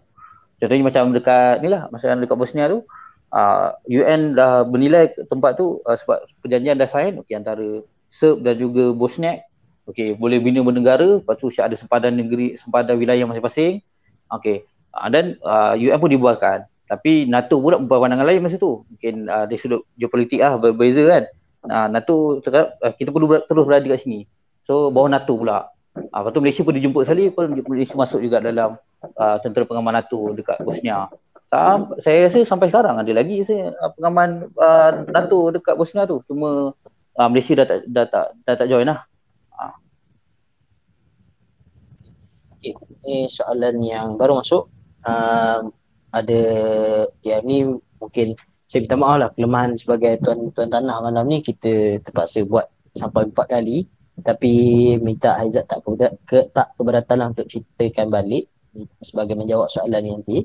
Contohnya macam dekat ni lah, macam dekat Bosnia tu, uh, UN dah bernilai tempat tu uh, sebab perjanjian dah sign okey antara Serb dan juga Bosnia. Okey, boleh bina bernegara, lepas tu ada sempadan negeri, sempadan wilayah masing-masing. Okey. Uh, dan uh, UN pun dibubarkan. Tapi NATO pula berpandangan lain masa tu. Mungkin uh, dari sudut geopolitik lah berbeza kan. Uh, NATO cakap uh, kita perlu ber- terus berada kat sini. So bawah NATO pula. Uh, lepas tu Malaysia pun dijemput sekali pun Malaysia masuk juga dalam uh, tentera pengaman NATO dekat Bosnia. Sam- saya rasa sampai sekarang ada lagi saya uh, pengaman uh, NATO dekat Bosnia tu. Cuma uh, Malaysia dah tak dah tak dah tak join lah. Uh. Ini soalan yang baru masuk. Uh, ada yang ni mungkin saya minta maaf lah kelemahan sebagai tuan tuan tanah malam ni kita terpaksa buat sampai empat kali tapi minta Aizat tak keberatan, ke, tak keberatan lah untuk ceritakan balik sebagai menjawab soalan ni nanti.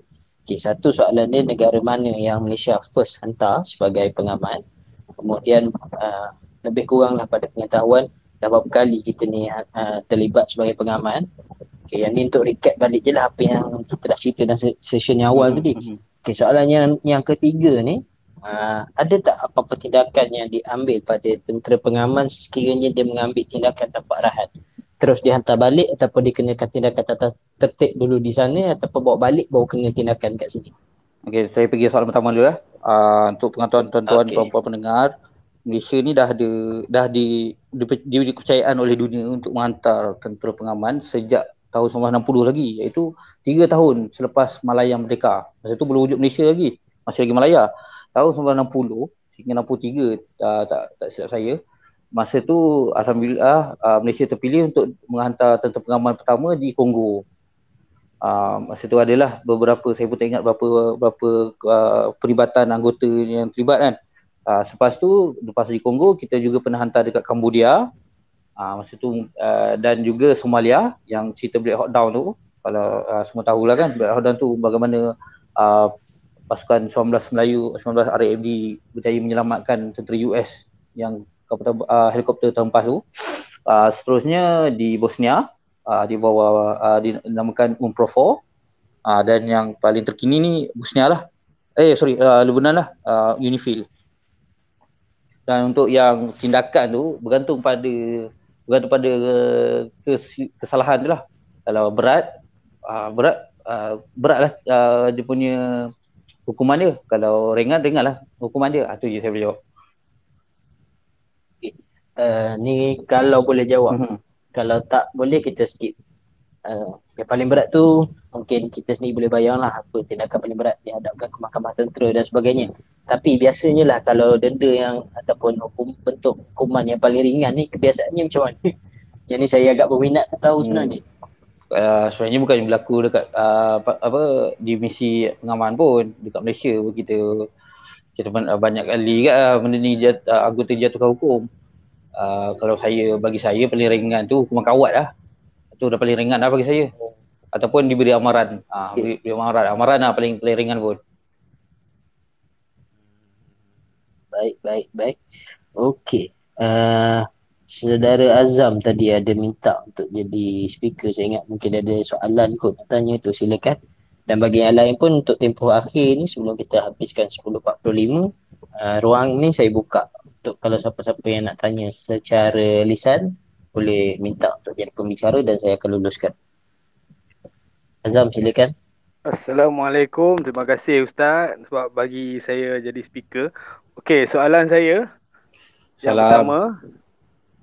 Okay, satu soalan dia negara mana yang Malaysia first hantar sebagai pengaman. Kemudian uh, lebih kurang lah pada pengetahuan dah berapa kali kita ni uh, terlibat sebagai pengaman. Okay, yang ni untuk recap balik je lah apa yang kita dah cerita dalam session yang awal hmm. tadi. Okay, soalan yang, yang ketiga ni Uh, ada tak apa-apa tindakan yang diambil pada tentera pengaman sekiranya dia mengambil tindakan tanpa arahan? Terus dihantar balik ataupun dikenakan tindakan tata tertib dulu di sana ataupun bawa balik baru kena tindakan kat sini? Okey, saya pergi soalan pertama dulu ya. Uh, untuk pengetahuan tuan-tuan okay. puan-puan pendengar, Malaysia ni dah ada dah di, di, di, di kepercayaan oleh dunia untuk menghantar tentera pengaman sejak tahun 1960 lagi iaitu 3 tahun selepas Malaya merdeka. Masa tu belum wujud Malaysia lagi. Masih lagi Malaya tahun 1960 hingga 63 uh, tak tak silap saya masa tu alhamdulillah uh, Malaysia terpilih untuk menghantar tentera pengaman pertama di Kongo. Uh, masa tu adalah beberapa saya pun tak ingat berapa berapa uh, peribatan anggota yang terlibat kan. Uh, selepas tu lepas di Kongo kita juga pernah hantar dekat Cambodia. Uh, masa tu uh, dan juga Somalia yang cerita Black Hawk Down tu kalau uh, semua tahulah kan Black Hawk Down tu bagaimana uh, pasukan 19 Melayu 19 RAFD berjaya menyelamatkan tentera US yang kapal uh, helikopter terhempas tu. Uh, seterusnya di Bosnia uh, di bawah uh, dinamakan UNPROFOR uh, dan yang paling terkini ni Bosnia lah. Eh sorry uh, Lebanon lah uh, Unifil. Dan untuk yang tindakan tu bergantung pada bergantung pada kes, kesalahan tu lah. Kalau berat uh, berat uh, beratlah uh, dia punya hukuman dia. Kalau ringan, ringan lah hukuman dia. Itu je saya boleh jawab. Okay. Uh, ni kalau boleh jawab. Mm-hmm. Kalau tak boleh kita skip. Uh, yang paling berat tu mungkin kita sendiri boleh bayang lah apa tindakan paling berat dihadapkan ke mahkamah tentera dan sebagainya. Tapi biasanya lah kalau denda yang ataupun hukum bentuk hukuman yang paling ringan ni kebiasaannya macam mana? yang ni saya agak berminat tahu hmm. sebenarnya uh, sebenarnya bukan berlaku dekat uh, apa di misi pengaman pun dekat Malaysia pun kita kita banyak kali kan uh, benda ni jat, uh, anggota jatuhkan hukum. Uh, kalau saya bagi saya paling ringan tu hukuman kawat lah. Tu dah paling ringan lah bagi saya. Ataupun diberi amaran. Uh, okay. Diberi amaran. Amaran lah paling paling ringan pun. Baik, baik, baik. Okey. Uh, Saudara Azam tadi ada minta untuk jadi speaker. Saya ingat mungkin ada soalan kot nak tanya tu silakan. Dan bagi yang lain pun untuk tempoh akhir ni sebelum kita habiskan 10.45 uh, ruang ni saya buka untuk kalau siapa-siapa yang nak tanya secara lisan boleh minta untuk jadi pembicara dan saya akan luluskan. Azam silakan. Assalamualaikum. Terima kasih Ustaz sebab bagi saya jadi speaker. Okey, soalan saya. Yang Salam. pertama,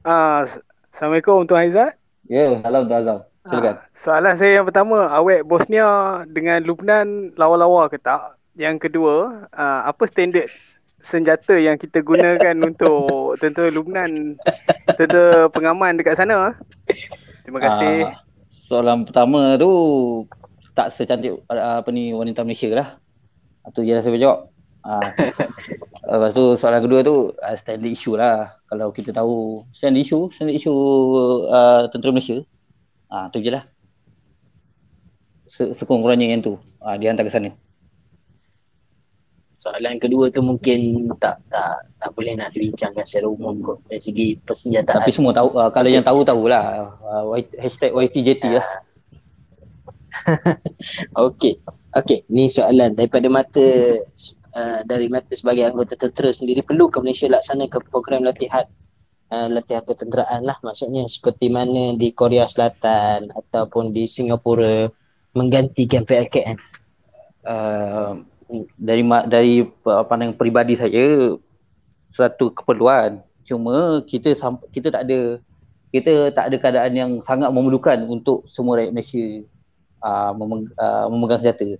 Ah, Assalamualaikum Tuan Aizat. Ya, salam Tuan Azam. Silakan. Ha, soalan saya yang pertama, awet Bosnia dengan Lubnan lawa-lawa ke tak? Yang kedua, uh, apa standard senjata yang kita gunakan untuk tentera Lubnan, tentera pengaman dekat sana? Terima kasih. Ah, soalan pertama tu tak secantik uh, apa ni wanita Malaysia lah. Itu je lah saya jawab. Ah. Lepas tu soalan kedua tu uh, standard issue lah. Kalau kita tahu standard issue, standard issue uh, tentera Malaysia. Ah tu je lah. Se- Sekurang-kurangnya yang tu. Ah dia hantar ke sana. Soalan kedua tu mungkin tak tak tak boleh nak dibincangkan secara umum kot dari segi persenjataan. Tapi semua tahu uh, kalau yang tahu tahulah. Uh, hashtag YTJT lah. Okey. Okey, ni soalan daripada mata uh, dari mata sebagai anggota tentera sendiri perlukah Malaysia laksanakan program latihan uh, latihan ketenteraan lah maksudnya seperti mana di Korea Selatan ataupun di Singapura menggantikan PLKN. Uh, dari dari pandangan peribadi saya satu keperluan. Cuma kita kita tak ada kita tak ada keadaan yang sangat memerlukan untuk semua rakyat Malaysia uh, memeng- uh, memegang senjata.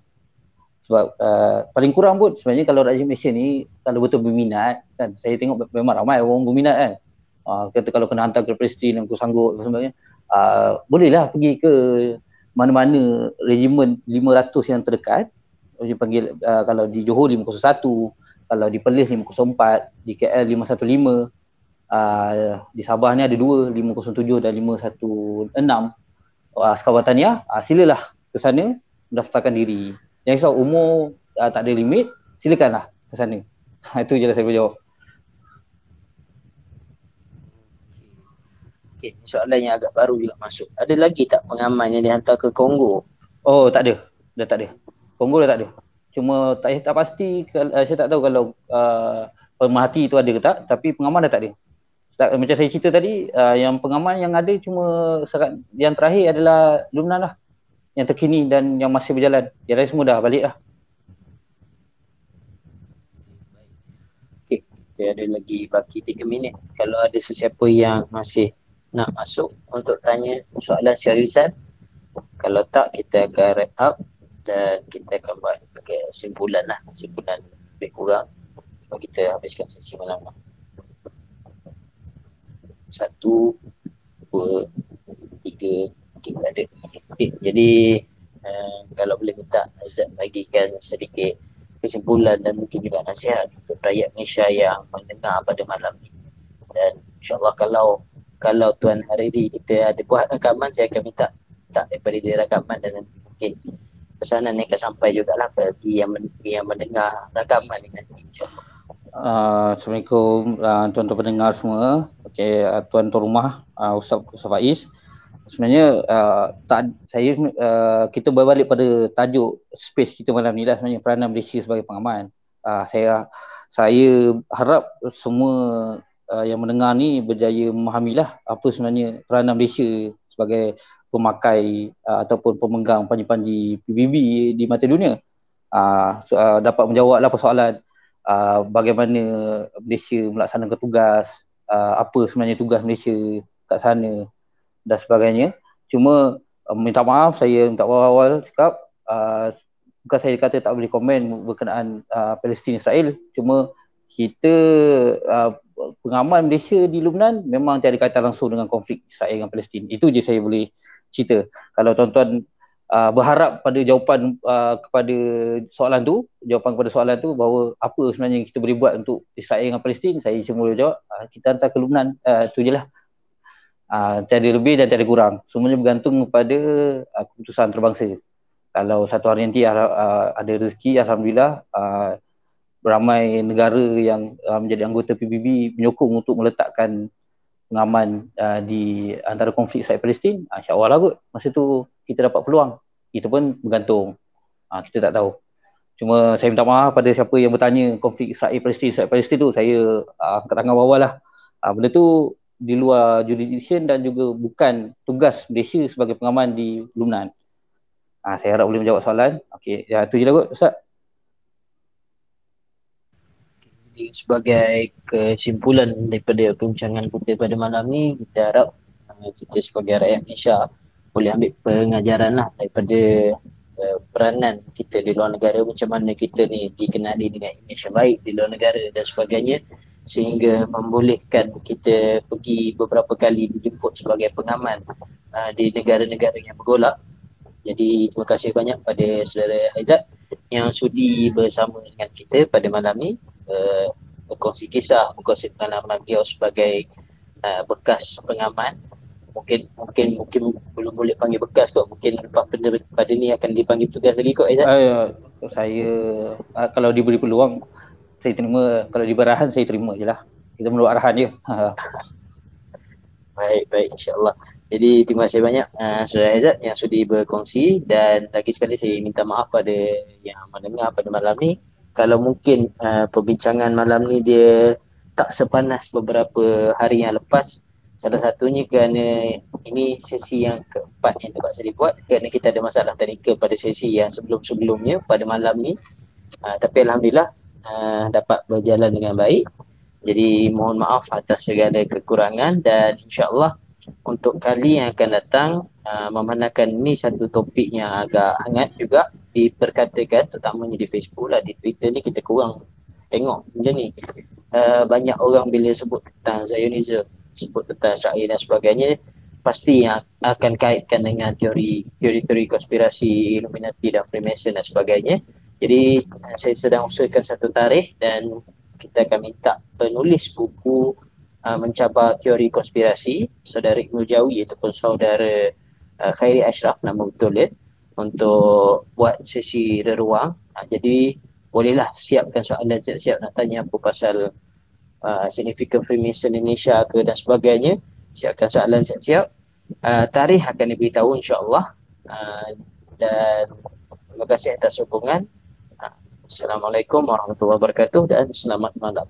Sebab uh, paling kurang pun sebenarnya kalau rakyat Malaysia ni kalau betul berminat kan saya tengok memang ramai orang berminat kan. Uh, kata kalau kena hantar ke Palestin aku sanggup dan sebagainya uh, bolehlah pergi ke mana-mana regimen 500 yang terdekat dia panggil uh, kalau di Johor 501 kalau di Perlis 504 di KL 515 uh, di Sabah ni ada dua 507 dan 516 uh, askar wataniah uh, silalah ke sana mendaftarkan diri. Jangan risau umur uh, tak ada limit silakanlah ke sana. Itu je lah saya boleh jawab. Okey, soalan yang agak baru juga masuk. Ada lagi tak pengaman yang dihantar ke Kongo? oh tak ada. Dah tak ada Kongo dah tak ada. Cuma tak tak pasti uh, saya tak tahu kalau uh, pemerhati tu ada ke tak tapi pengaman dah tak ada. Tak, macam saya cerita tadi uh, yang pengaman yang ada cuma sekat, yang terakhir adalah Lumnan lah. Yang terkini dan yang masih berjalan. Yang lain semua dah balik lah. Kita ada lagi baki 3 minit. Kalau ada sesiapa yang masih nak masuk untuk tanya soalan secara lisan. Kalau tak, kita akan wrap up dan kita akan buat sebagai simpulan lah. Simpulan lebih kurang. Sebab kita habiskan sesi malam ni. Satu, dua, tiga, kita ada. Okay, jadi uh, kalau boleh minta Aizat bagikan sedikit kesimpulan dan mungkin juga nasihat untuk rakyat Malaysia yang mendengar pada malam ni. Dan insyaAllah kalau kalau Tuan Hariri kita ada buat rakaman, saya akan minta tak daripada dia rakaman dan mungkin pesanan ni akan sampai jugalah bagi yang, yang mendengar rakaman ni nanti uh, Assalamualaikum uh, tuan-tuan pendengar semua. Okay, uh, tuan-tuan rumah uh, Ustaz, Ustaz Faiz. Sebenarnya uh, tak, saya uh, kita berbalik pada tajuk space kita malam ni lah sebenarnya peranan Malaysia sebagai pengaman. Uh, saya saya harap semua uh, yang mendengar ni berjaya memahamilah apa sebenarnya peranan Malaysia sebagai pemakai uh, ataupun pemegang panji-panji PBB di mata dunia. Uh, so, uh, dapat menjawablah persoalan uh, bagaimana Malaysia melaksanakan tugas, uh, apa sebenarnya tugas Malaysia kat sana dan sebagainya. Cuma uh, minta maaf saya minta awal-awal cakap uh, bukan saya kata tak boleh komen berkenaan uh, Palestin Israel cuma kita uh, pengaman Malaysia di Lubnan memang tiada kaitan langsung dengan konflik Israel dengan Palestin. Itu je saya boleh cerita. Kalau tuan-tuan uh, berharap pada jawapan uh, kepada soalan tu, jawapan kepada soalan tu bahawa apa sebenarnya yang kita boleh buat untuk Israel dengan Palestin, saya cuma boleh jawab uh, kita hantar ke Lubnan. Uh, tu je lah. Uh, tiada lebih dan tiada kurang. Semuanya bergantung kepada uh, keputusan terbangsa. Kalau satu hari nanti uh, ada rezeki, Alhamdulillah, uh, ramai negara yang uh, menjadi anggota PBB menyokong untuk meletakkan pengaman uh, di antara konflik Israel Palestin, uh, insya-Allah lah kot. Masa tu kita dapat peluang. Itu pun bergantung. Uh, kita tak tahu. Cuma saya minta maaf pada siapa yang bertanya konflik Israel Palestin, Israel Palestin tu saya uh, angkat tangan bawah lah. Uh, benda tu di luar jurisdiction dan juga bukan tugas Malaysia sebagai pengaman di Lubnan. Uh, saya harap boleh menjawab soalan. Okey, ya tu je lah kot Ustaz. Sebagai kesimpulan daripada perbincangan kita pada malam ni, kita harap uh, kita sebagai rakyat Malaysia boleh ambil pengajaran lah daripada uh, peranan kita di luar negara macam mana kita ni dikenali dengan image yang baik di luar negara dan sebagainya sehingga membolehkan kita pergi beberapa kali dijemput sebagai pengaman uh, di negara-negara yang bergolak. Jadi terima kasih banyak pada saudara Aizat yang sudi bersama dengan kita pada malam ni uh, berkongsi kisah, berkongsi pengalaman beliau sebagai uh, bekas pengaman. Mungkin mungkin mungkin belum boleh panggil bekas kot. Mungkin lepas pada, pada ni akan dipanggil tugas lagi kot Aizat. Uh, saya uh, kalau diberi peluang saya terima kalau diberi arahan saya terima je lah. Kita menurut arahan je. baik, baik insyaAllah. Jadi terima kasih banyak uh, Saudara Aizat yang sudi berkongsi dan lagi sekali saya minta maaf pada yang mendengar pada malam ni kalau mungkin uh, perbincangan malam ni dia tak sepanas beberapa hari yang lepas. Salah satunya kerana ini sesi yang keempat yang terpaksa dibuat kerana kita ada masalah teknikal pada sesi yang sebelum-sebelumnya pada malam ni. Uh, tapi Alhamdulillah uh, dapat berjalan dengan baik. Jadi mohon maaf atas segala kekurangan dan insyaAllah untuk kali yang akan datang uh, memandangkan ini satu topik yang agak hangat juga. Diperkatakan terutamanya di Facebook lah di Twitter ni kita kurang tengok benda ni. Uh, banyak orang bila sebut tentang Zionism sebut tentang Israel dan sebagainya pasti yang akan kaitkan dengan teori teori-teori konspirasi Illuminati dan Freemason dan sebagainya. Jadi uh, saya sedang usahakan satu tarikh dan kita akan minta penulis buku uh, mencabar teori konspirasi saudara Ibnu Jawi ataupun saudara uh, Khairi Ashraf nama betul dia untuk buat sesi reruang. Uh, jadi bolehlah siapkan soalan siap-siap nak tanya apa pasal uh, significant Freemason Indonesia ke dan sebagainya. Siapkan soalan siap-siap. Uh, tarikh akan diberitahu insyaAllah. Uh, dan terima kasih atas sokongan uh, Assalamualaikum warahmatullahi wabarakatuh dan selamat malam